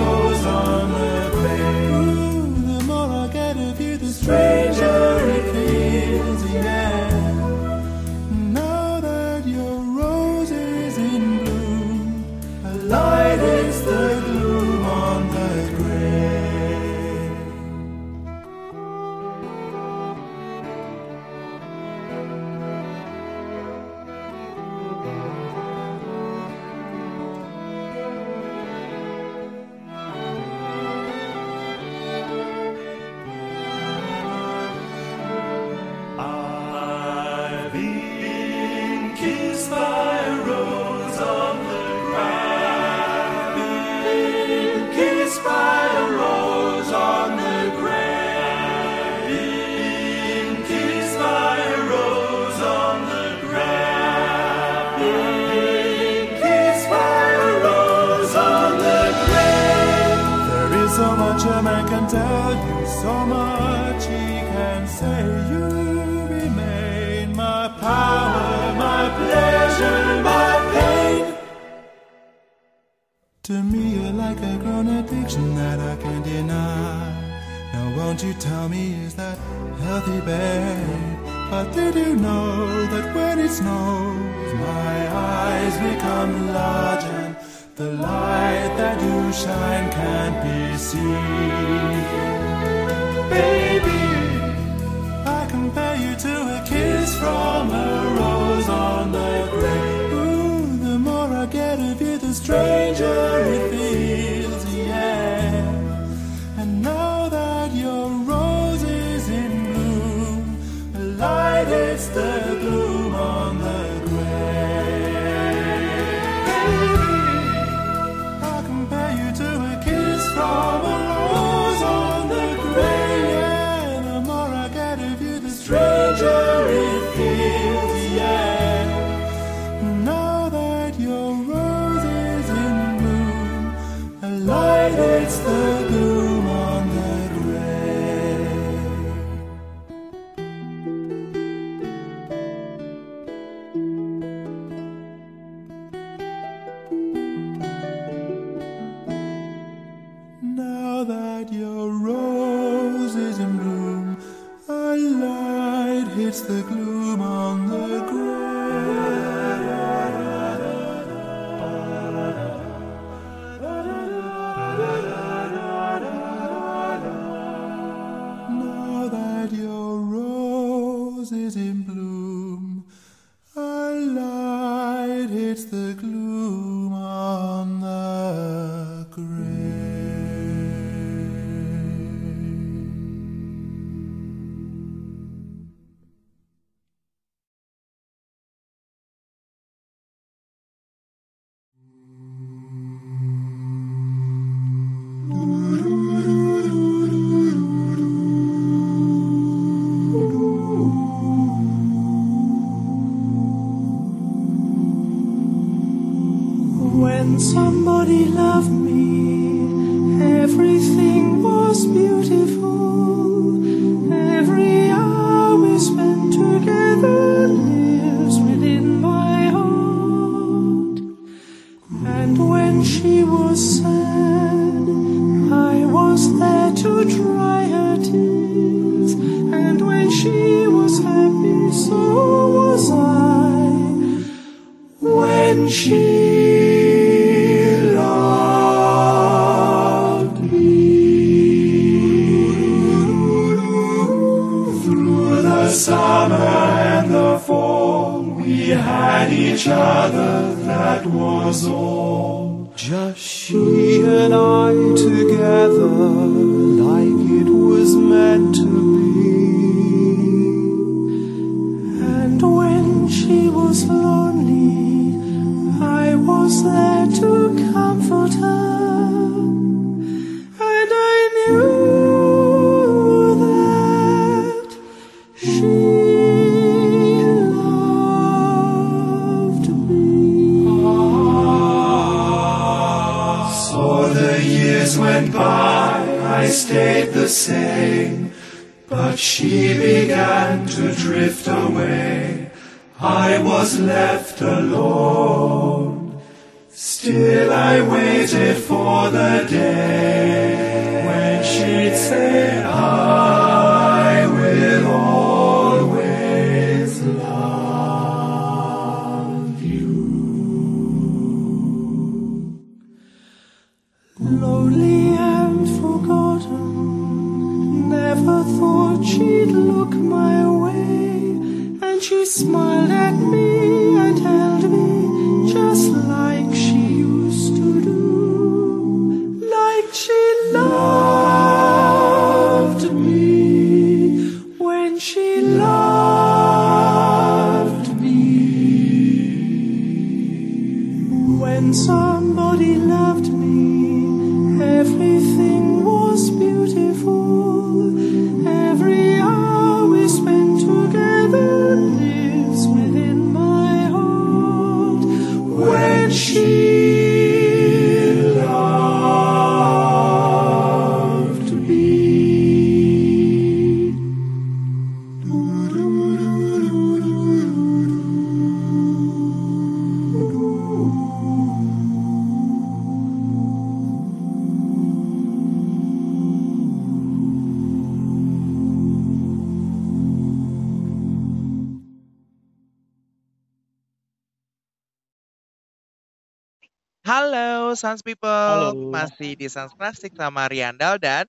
Sans Plastik sama Riandal dan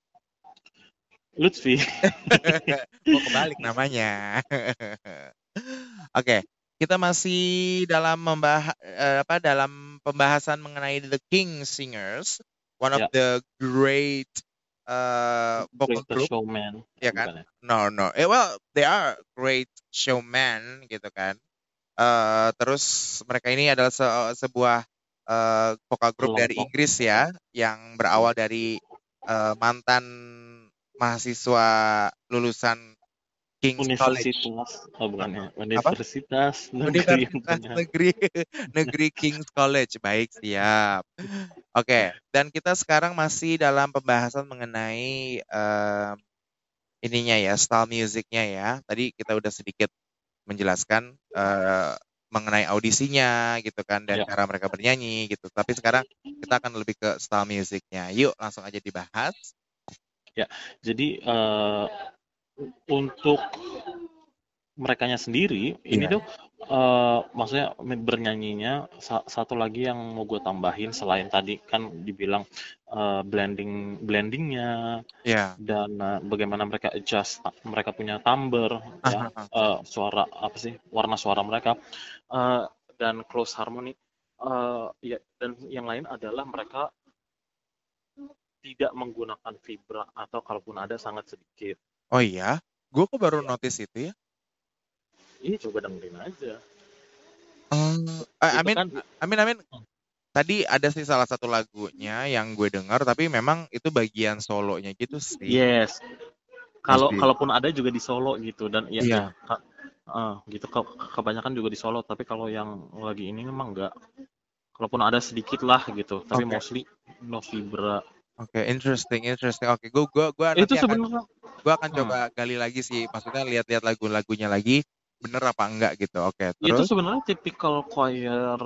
Lutfi. mau kebalik namanya. Oke, kita masih dalam membah eh, apa dalam pembahasan mengenai The King Singers, one of Ya. the great uh, vocal Greatest group, Showman. ya kan? Bukan? No, no. Eh, well, they are great showman gitu kan. Eh, terus mereka ini adalah se- sebuah eh, vocal group dari. Inggris ya, yang berawal dari eh, mantan mahasiswa lulusan King's College. Universitas, oh bukan ya, Universitas Negeri yang Universitas. Negeri Negeri King's College. Baik, siap. Oke, dan kita sekarang masih dalam pembahasan mengenai em, ininya ya, style musiknya ya. Tadi kita udah sedikit menjelaskan eh, mengenai audisinya gitu kan dan Ya. cara mereka bernyanyi gitu. Tapi sekarang kita akan lebih ke style musiknya. Yuk, langsung aja dibahas. Jadi eh, untuk merekanya sendiri, ini Iya. tuh eh, maksudnya bernyanyinya sa- satu lagi yang mau gue tambahin selain tadi kan dibilang eh, blending blendingnya Ya. dan eh, bagaimana mereka adjust mereka punya timbre ya eh, suara apa sih warna suara mereka eh, dan close harmony eh, ya dan yang lain adalah mereka tidak menggunakan vibra atau kalaupun ada sangat sedikit. Oh iya, gue kok baru Iya. notice itu ya. Ini coba dengerin aja. I Itu mean, kan I mean, I mean, tadi ada sih salah satu lagunya yang gue dengar, tapi memang itu bagian solonya gitu sih. yes. Kalau kalaupun ada juga di Solo gitu dan ya, Iya. ya, ka- eh, gitu ke- kebanyakan juga di Solo tapi kalau yang lagi ini memang enggak. Kalaupun ada sedikit lah gitu, tapi Oke. mostly no vibra. Oke, interesting, interesting. Oke, gue gue gue nanti Itu sebenarnya gue akan Hmm. coba gali lagi sih. Maksudnya lihat-lihat lagu-lagunya lagi, bener apa enggak gitu. Oke, itu terus sebenarnya tipikal choir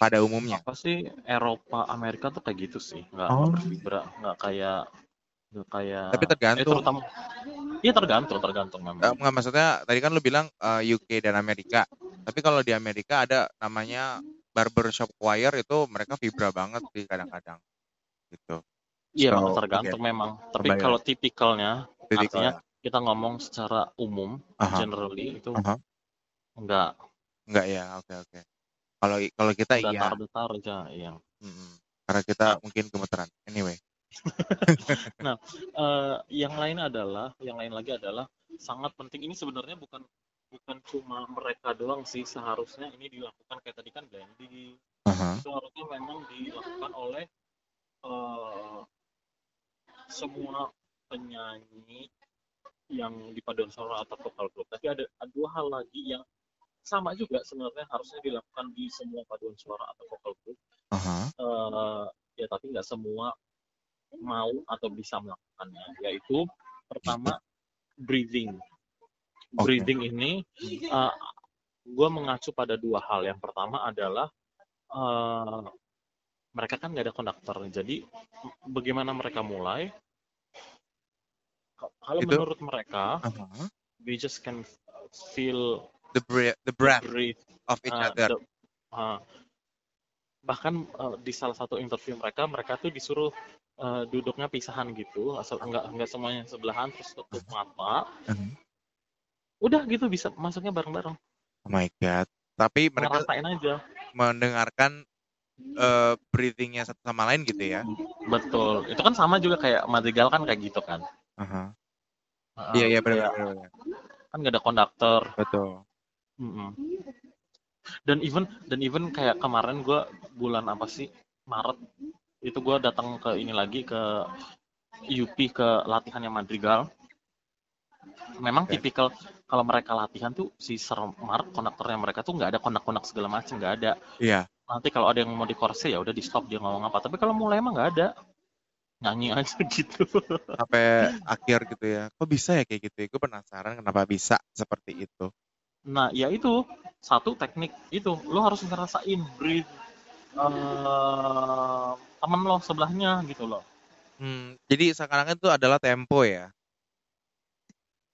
pada umumnya. apa sih Eropa Amerika tuh kayak gitu sih nggak Oh. nggak nggak kayak nggak kayak Tapi eh, tergantung. terutama iya tergantung tergantung Eh, memang Enggak, maksudnya tadi kan lu bilang eh, UK dan Amerika. Tapi kalau di Amerika ada namanya barbershop choir itu mereka vibra banget sih kadang-kadang. Gitu. iya So, tergantung memang tapi kalau tipikalnya Jadi artinya kita ngomong secara umum Aha. generally itu Aha. nggak Enggak ya, oke oke. Kalau kalau kita iya, datar datar aja iya Mm-mm. karena kita mungkin gemeteran. Anyway, Eh, yang lain adalah yang lain lagi adalah sangat penting ini sebenarnya bukan bukan cuma mereka doang sih seharusnya ini dilakukan kayak tadi kan blending itu harusnya memang dilakukan oleh eh, semua penyanyi yang di paduan suara atau vokal group. Tapi ada, ada dua hal lagi yang sama juga sebenarnya harusnya dilakukan di semua paduan suara atau vokal group. Aha. Eh, ya tapi nggak semua mau atau bisa melakukannya. Yaitu pertama breathing. Oke. Breathing ini gue mengacu pada dua hal. Yang pertama adalah eh, mereka kan nggak ada konduktor. Jadi bagaimana mereka mulai? Kalau Itu- menurut mereka, Aha. we just can feel The breath, the breath breathe of each uh, other. the- uh, bahkan uh, di salah satu interview mereka, mereka tuh disuruh uh, duduknya pisahan gitu, asal enggak enggak semuanya sebelahan terus tutup mata. Mhm. Udah gitu bisa masuknya bareng-bareng. Oh my god. Tapi mereka Ngerasain aja. mendengarkan eh, breathingnya satu sama lain gitu ya. Betul. Itu kan sama juga kayak Madrigal kan kayak gitu kan. Uh, Iya iya benar benar. Kan nggak ada konduktor. Betul. Mm-mm. Dan even dan even kayak kemarin gue bulan apa sih Maret itu gue datang ke ini lagi ke UP ke latihannya Madrigal. Memang Oke. tipikal kalau mereka latihan tuh si Sir Mark konduktornya mereka tuh nggak ada kondak-kondak segala macam nggak ada. Iya. Nanti kalau ada yang mau dikorse ya udah di stop dia ngomong apa. Tapi kalau mulai emang nggak ada nyanyi aja gitu. Sampai akhir gitu ya. Kok bisa ya kayak gitu? ya? Gue penasaran kenapa bisa seperti itu. Nah, ya itu satu teknik itu lo harus ngerasain breathe eh temen lo sebelahnya gitu loh. Hmm, jadi sekarang itu adalah tempo ya.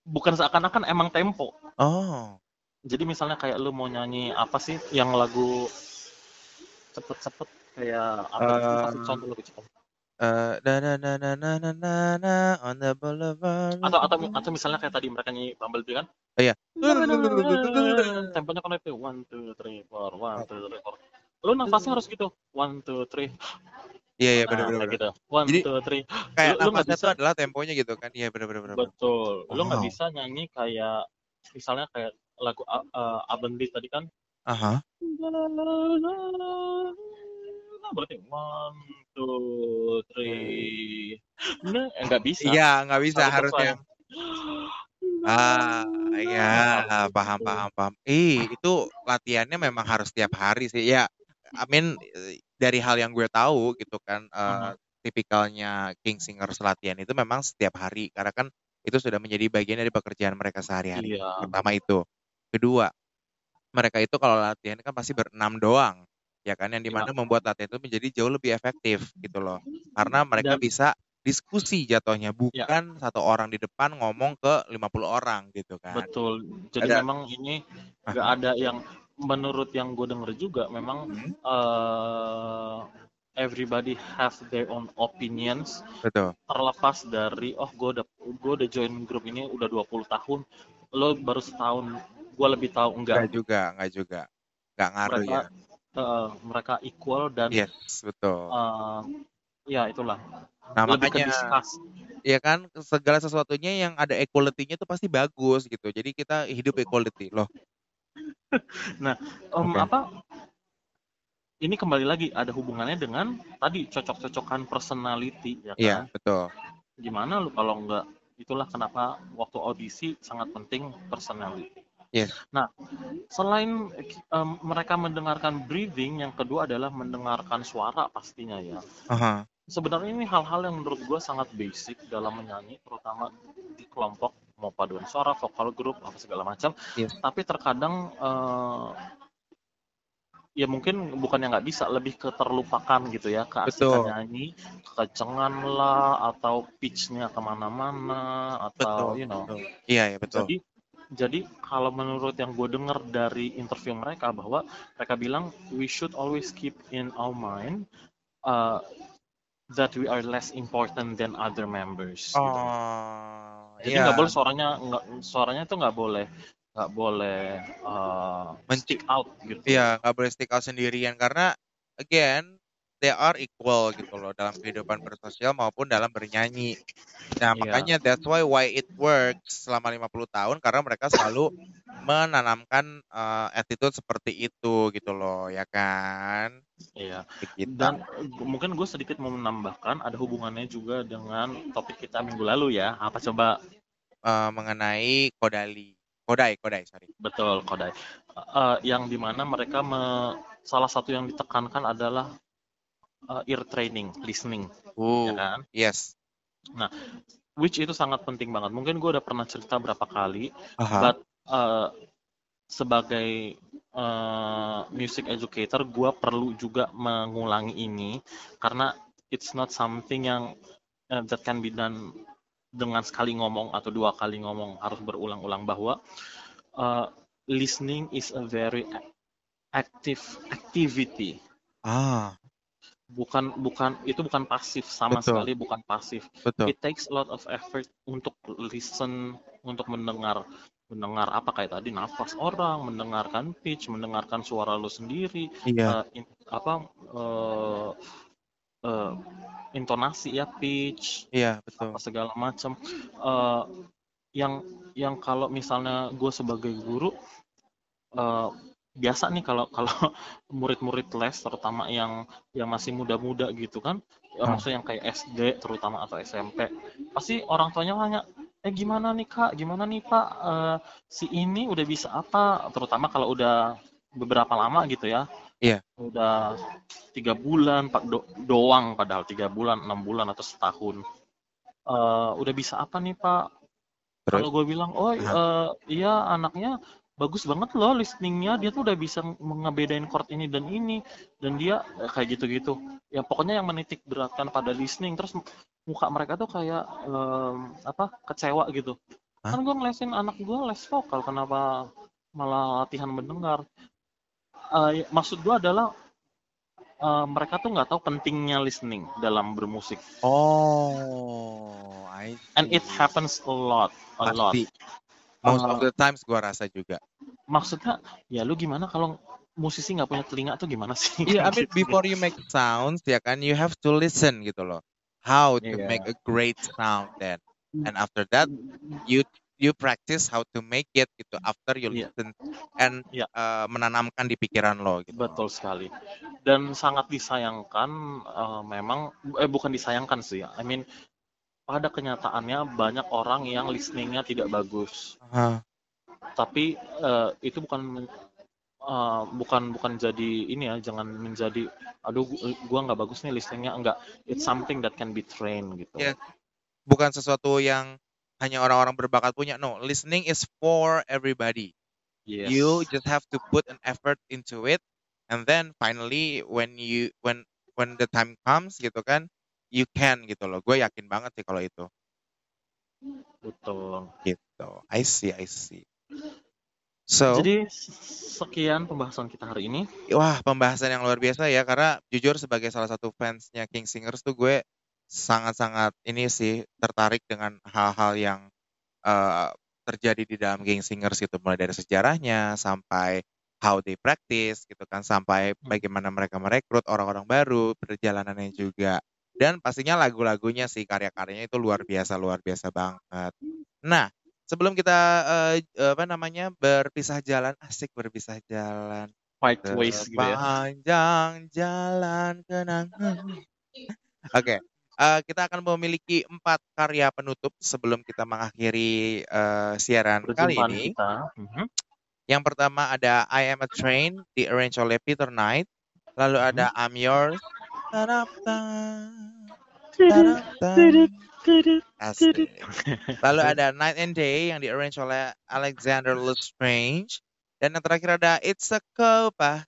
Bukan seakan-akan emang tempo. Oh. Jadi misalnya kayak lo mau nyanyi apa sih yang lagu cepet-cepet kayak apa? Kasih contoh lebih cepet. Eh, na na na na na na na na on the boulevard. Atau atau atau misalnya kayak tadi mereka nyanyi Bumblebee kan? Iya. temponya kan itu one two three four one two three four lu nafasnya harus gitu one two three Iya iya nah benar benar. gitu one Jadi, two three Kayak lu nafasnya bisa tuh adalah temponya gitu kan? Iya benar benar betul lu nggak bisa nyanyi kayak misalnya kayak lagu uh, tadi kan Aha. Berarti one two three nah eh, nggak bisa Iya nggak bisa harus harusnya. Ah, iya, Nah, paham, gitu. paham, paham. Ih, itu latihannya memang harus tiap hari sih. Ya, I mean, dari hal yang gue tahu gitu kan, Mhm. tipikalnya King Singers latihan itu memang setiap hari. Karena kan itu sudah menjadi bagian dari pekerjaan mereka sehari-hari. iya Pertama itu. Kedua, mereka itu kalau latihan kan pasti berenam doang. Ya kan, yang ya di mana membuat latihan itu menjadi jauh lebih efektif gitu loh. Karena mereka dan bisa diskusi jatuhnya, ya bukan satu orang di depan ngomong ke 50 orang gitu kan. betul jadi Ada memang ini nggak ada yang menurut yang gue denger juga memang hmm, eh everybody have their own opinions betul. terlepas dari oh gue udah gue udah join grup ini udah 20 tahun lo baru setahun gue lebih tahu Enggak enggak juga, enggak juga. Enggak ngaruh mereka ya. Eh, mereka equal dan Yes, betul. eh, ya itulah Nah, lebih makanya discuss ya kan segala sesuatunya yang ada equality-nya itu pasti bagus gitu. Jadi kita hidup equality loh. nah em, Oke. apa ini kembali lagi ada hubungannya dengan tadi cocok-cocokan personality ya Iya, kan betul. gimana lu kalau nggak itulah kenapa waktu audisi sangat penting personality Yes. nah selain em, mereka mendengarkan breathing yang kedua adalah mendengarkan suara pastinya ya Aha. sebenarnya ini hal-hal yang menurut gue sangat basic dalam menyanyi terutama di kelompok mau paduan suara vokal grup apa segala macam Yes. tapi terkadang eh, ya mungkin bukan yang nggak bisa lebih ke terlupakan gitu ya keasikan nyanyi kekencengan lah atau pitchnya ke mana-mana atau Betul, you know betul. Iya, ya betul. jadi jadi kalau menurut yang gue dengar dari interview mereka bahwa mereka bilang we should always keep in our mind uh, that we are less important than other members gitu. Oh, Jadi iya. nggak boleh suaranya nggak suaranya itu nggak boleh nggak boleh uh, stick out gitu. Iya, nggak boleh stick out sendirian karena again they are equal gitu loh dalam kehidupan bersosial maupun dalam bernyanyi. Nah, Iya. makanya that's why why it works selama 50 tahun karena mereka selalu menanamkan eh, attitude seperti itu gitu loh, ya kan? Iya. Begitu. Dan uh, mungkin gue sedikit mau menambahkan ada hubungannya juga dengan topik kita minggu lalu ya. Apa coba Eh, mengenai kodali. Kodai, kodai, sorry. betul kodai. Uh, yang di mana mereka me- salah satu yang ditekankan adalah uh, ear training, listening, ya Uh, kan? yes. Which itu sangat penting banget. Mungkin gue udah pernah cerita berapa kali, Aha. but uh, sebagai uh, music educator, gue perlu juga mengulangi ini karena it's not something yang uh, that can be done dengan sekali ngomong atau dua kali ngomong harus berulang-ulang bahwa uh, listening is a very active activity Ah, bukan bukan itu bukan pasif sama Betul. sekali bukan pasif betul. it takes a lot of effort untuk listen untuk mendengar mendengar apa kayak tadi nafas orang mendengarkan pitch mendengarkan suara lu sendiri Iya, eh, in- apa eh, eh, intonasi ya pitch iya, betul. apa segala macam Eh, yang yang kalau misalnya gue sebagai guru eh, biasa nih kalau kalau murid-murid les terutama yang yang masih muda-muda gitu kan ya, Hmm. maksudnya yang kayak SD terutama atau SMP pasti orang tuanya nanya eh gimana nih kak? Gimana nih pak? Eh, si ini udah bisa apa? Terutama kalau udah beberapa lama gitu ya. Iya. udah tiga bulan pak do- doang padahal tiga bulan enam bulan atau setahun. Eh, udah bisa apa nih pak? Terus? kalau gue bilang oh eh, iya anaknya bagus banget loh listeningnya. Dia tuh udah bisa ngebedain chord ini dan ini. Dan dia eh, kayak gitu-gitu. Ya pokoknya yang menitik beratkan pada listening. Terus muka mereka tuh kayak em, apa kecewa gitu. Hah? kan gue ngelesin anak gue les vokal. Kenapa malah latihan mendengar? Eh, maksud gue adalah eh, mereka tuh nggak tahu pentingnya listening dalam bermusik. Oh, I and it see. happens a lot a lot. Pasti. Most Uh, of the times gua rasa juga. maksudnya ya lu gimana kalau musisi nggak punya telinga tuh gimana sih Iya, I Kayak mean before you make sounds ya kan, you have to listen gitu loh. How to make Iya. a great sound then. And after that, you you practice how to make it gitu after you Iya. listen and Iya. uh, menanamkan di pikiran lo gitu. Betul sekali. Dan sangat disayangkan eh, memang eh bukan disayangkan sih. I mean pada kenyataannya banyak orang yang listeningnya tidak bagus. Hah. Tapi eh, itu bukan eh, bukan bukan jadi ini ya, jangan menjadi aduh gu- gua nggak bagus nih listeningnya enggak. It's something that can be trained gitu. Iya. Bukan sesuatu yang hanya orang-orang berbakat punya. No, listening is for everybody. Yes. You just have to put an effort into it and then finally when you when when the time comes gitu kan, you can gitu loh. Gue yakin banget sih kalau itu. Betul. Gitu. I see, I see. So, Jadi sekian pembahasan kita hari ini. wah pembahasan yang luar biasa ya karena jujur sebagai salah satu fansnya King Singers tuh gue sangat-sangat ini sih tertarik dengan hal-hal yang eh, terjadi di dalam King Singers gitu mulai dari sejarahnya sampai how they practice gitu kan sampai bagaimana mereka merekrut orang-orang baru perjalanannya juga dan pastinya lagu-lagunya sih karya-karyanya itu luar biasa luar biasa banget. Nah sebelum kita eh, apa namanya berpisah jalan asik berpisah jalan ways gitu ya. Sepanjang jalan kenangan. Oke, eh, kita akan memiliki empat karya penutup sebelum kita mengakhiri eh, siaran kali Perjumpaan ini. kita. Mhm. Yang pertama ada I Am a Train, di arrange oleh Peter Knight. Lalu ada I'm Yours. Asik. Lalu ada Night and Day yang di arrange oleh Alexander Lestrange. Dan yang terakhir ada It's a Copa,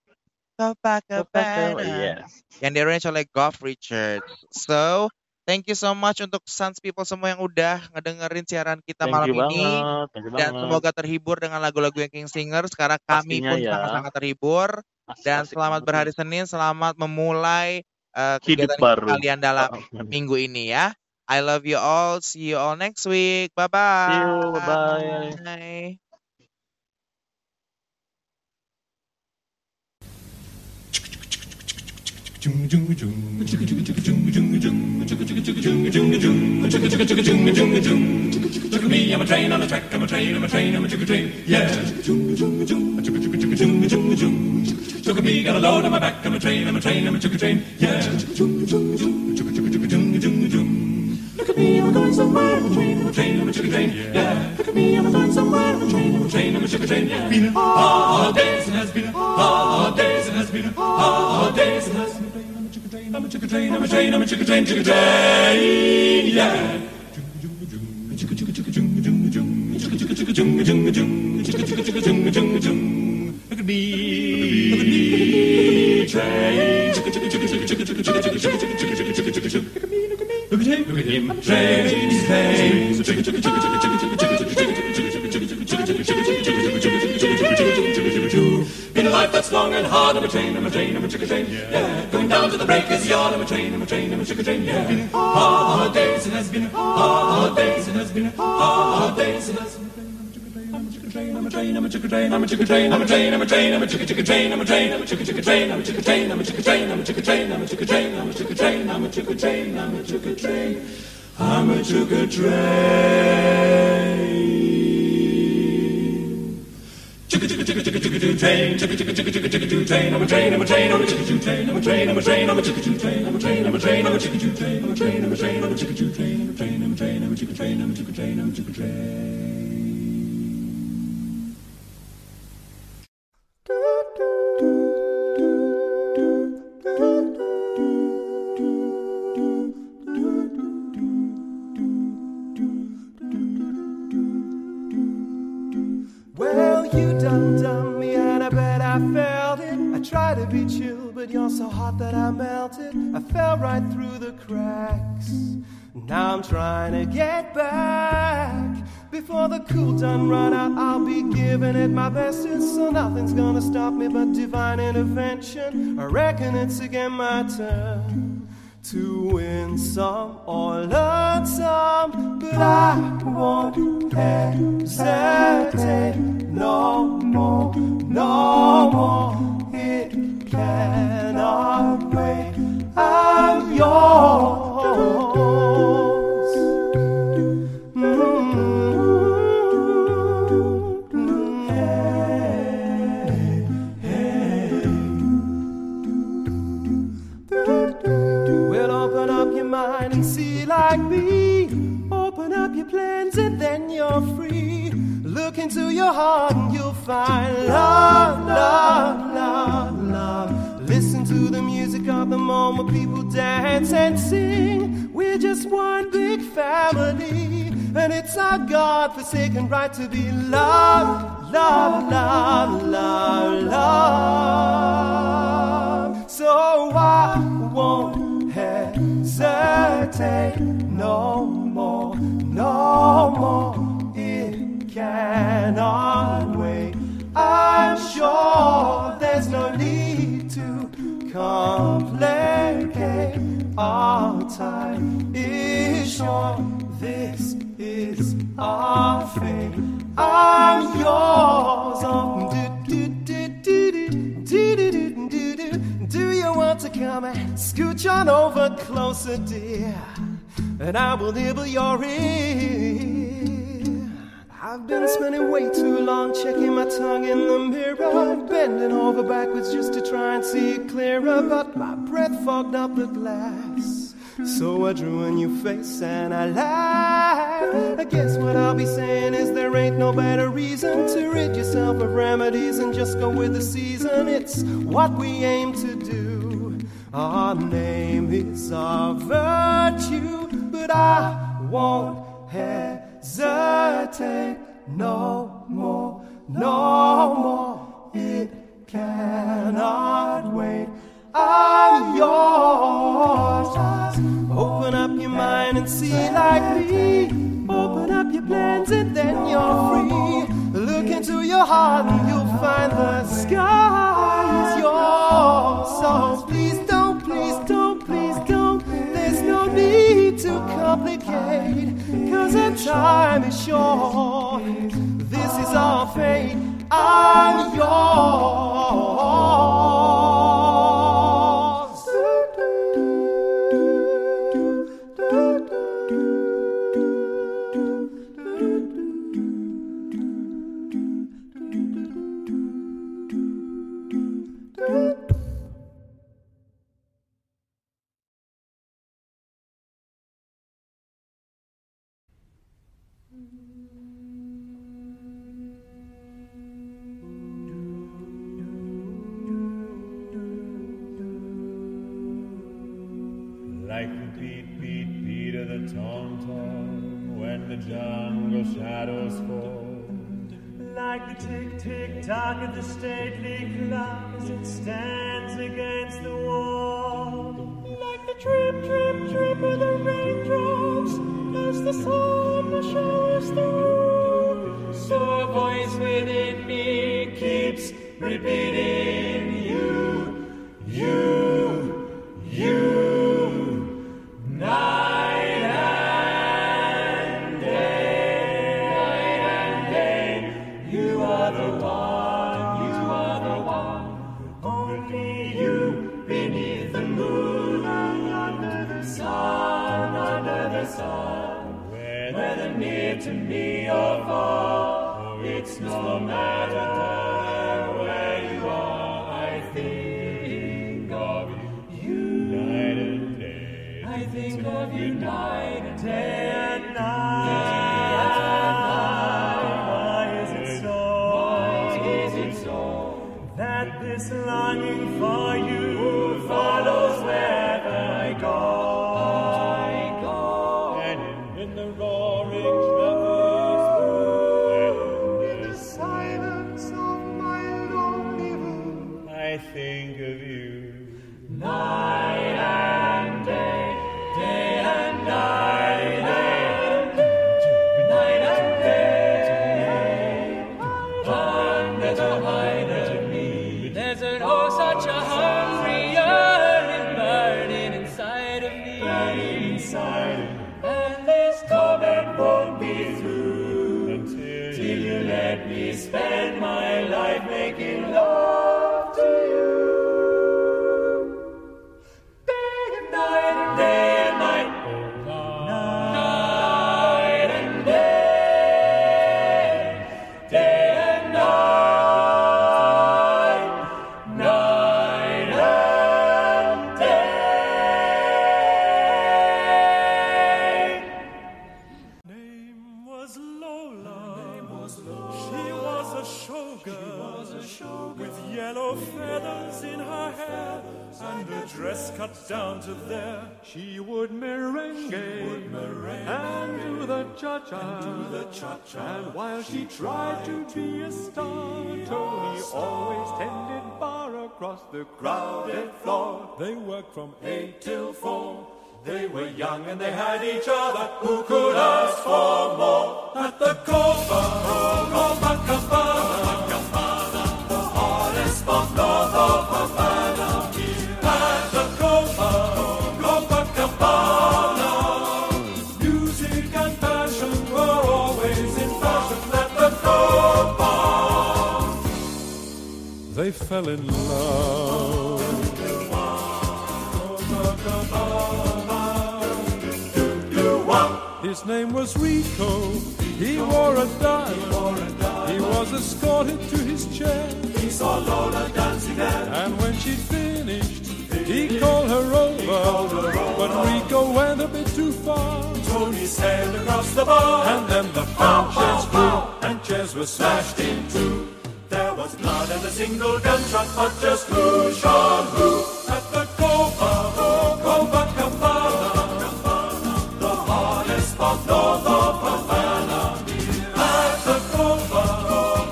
Copacabana Yes. yang di arrange oleh Goff Richards. So, thank you so much untuk Suns People semua yang udah ngedengerin siaran kita Thank malam ini. banget. Dan semoga terhibur dengan lagu-lagu yang King Singers karena kami Pastinya pun ya. sangat-sangat terhibur. Asik, Dan asik selamat banget berhari. Senin, selamat memulai uh, Hidup kegiatan baru. kalian dalam Oh, minggu ini ya. I love you all. See you all next week. Bye See you. bye. Bye-bye. Look at me, I'm a train on a track, I'm a train, I'm a train, I'm a chugga train, yeah. Look at me, got a load on my back, I'm a train, I'm a train, I'm a chugga train, yeah. Look at me, I'm going somewhere, I'm a train, I'm a train, I'm a chugga train, yeah. Look at me, I'm going somewhere, I'm a train, I'm a train, I'm a chugga train, yeah. Been hard days, it has been hard days, it has been hard days, it has been I'm a chugga train, I'm a train, I'm a train, I'm a chugga train, chugga train, yeah. Look at me, look at me, train. At him, look at him, train, train. In a life that's long and hard, I'm a train, I'm a train, I'm a chicken train, yeah. Going down to the breakers yard, I'm a train, I'm a train, I'm a chicken train, yeah. Hard days, it has been hard days, it has been hard days, it has been. I'm a chicken train, I'm a chicken train, I'm a chicken train, I'm a train, I'm a train, I'm a chicken chicken train, I'm a train, I'm a chicken chicken train, I'm a chicken train, I'm a chicken train, I'm a chicken train, I'm a chicken train, I'm a chicken train, I'm a chicken train, I'm a chicken train, I'm a chicken train. Chicka chicka chicka chicka chicka choo train, chicka chicka chicka chicka chicka choo train, I'm a train, I'm a train, I'm a chicka choo train, I'm a train, I'm a train, I'm a chicka choo train, I'm a train, I'm a train, I'm a chicka choo train, I'm a train, I'm a train, I'm a chicka choo train, I'm a train, I'm a train, I'm a chicka train, I'm a chicka train, I'm a chicka train. Right through the cracks. Now I'm trying to get back. Before the cool done run out, I'll be giving it my best. and so nothing's gonna stop me but divine intervention. I reckon it's again my turn to win some or learn some, but I won't hesitate no more, no more. It cannot wait. I'm yours. Hey, hey. Well, open up your mind and see like me. Open up your plans and then you're free. Look into your heart and you'll find love, love, love, love. Music of the moment, people dance and sing. We're just one big family, and it's our God forsaken right to be loved, love, love, love, love. So I won't hesitate no more, no more. It cannot wait. I'm sure there's no need complicate our time is short. This is our fate. I'm yours. Um, do do do do do do do do, do, do, do you want to come and scooch on over closer, dear? And I will nibble your ear. I've been spending way too long checking my tongue in the mirror, bending over backwards just to try and see it clearer. But my breath fogged up the glass. So I drew a new face and I laughed. I guess what I'll be saying is there ain't no better reason to rid yourself of remedies and just go with the season. It's what we aim to do. Our name is our virtue, but I won't hesitate no more, no more. It cannot wait. I'm yours. Open up your mind and see like me. Open up your plans and then you're free. Look into your heart and you'll find the sky is yours. So complicate. Cause the time is short. This is our fate. I'm yours. Repeating cha-cha. And while she tried to be a star, Tony always tended bar across the crowded floor. They worked from eight till four. They were young and they had each other. Who could ask for more? At the Copa, the Fell in love. His name was Rico. He wore a diamond. He was escorted to his chair. He saw Lola dancing there. And when she finished, he called her over. But Rico went a bit too far. Tony sailed across the bar. And then the pound chairs flew. And chairs were smashed in two. There was blood and a single gunshot, but just who shot who? At the Copa, Copacabana, the hottest spot north of Havana. At the Copa,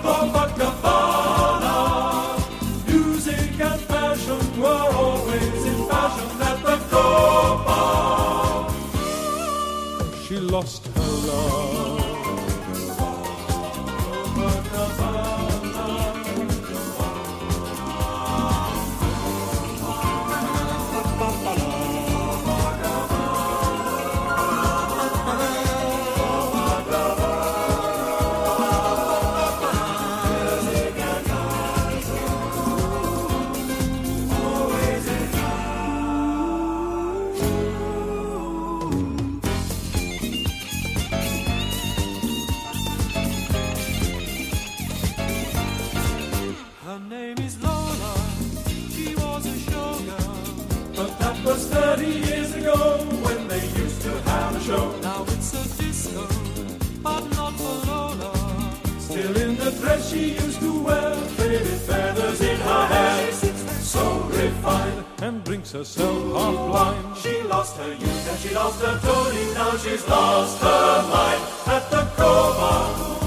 Copacabana, music and fashion were always in fashion at the Copa. She lost drinks herself half blind. She lost her youth and she lost her Tony. Now she's lost her mind at the Copa,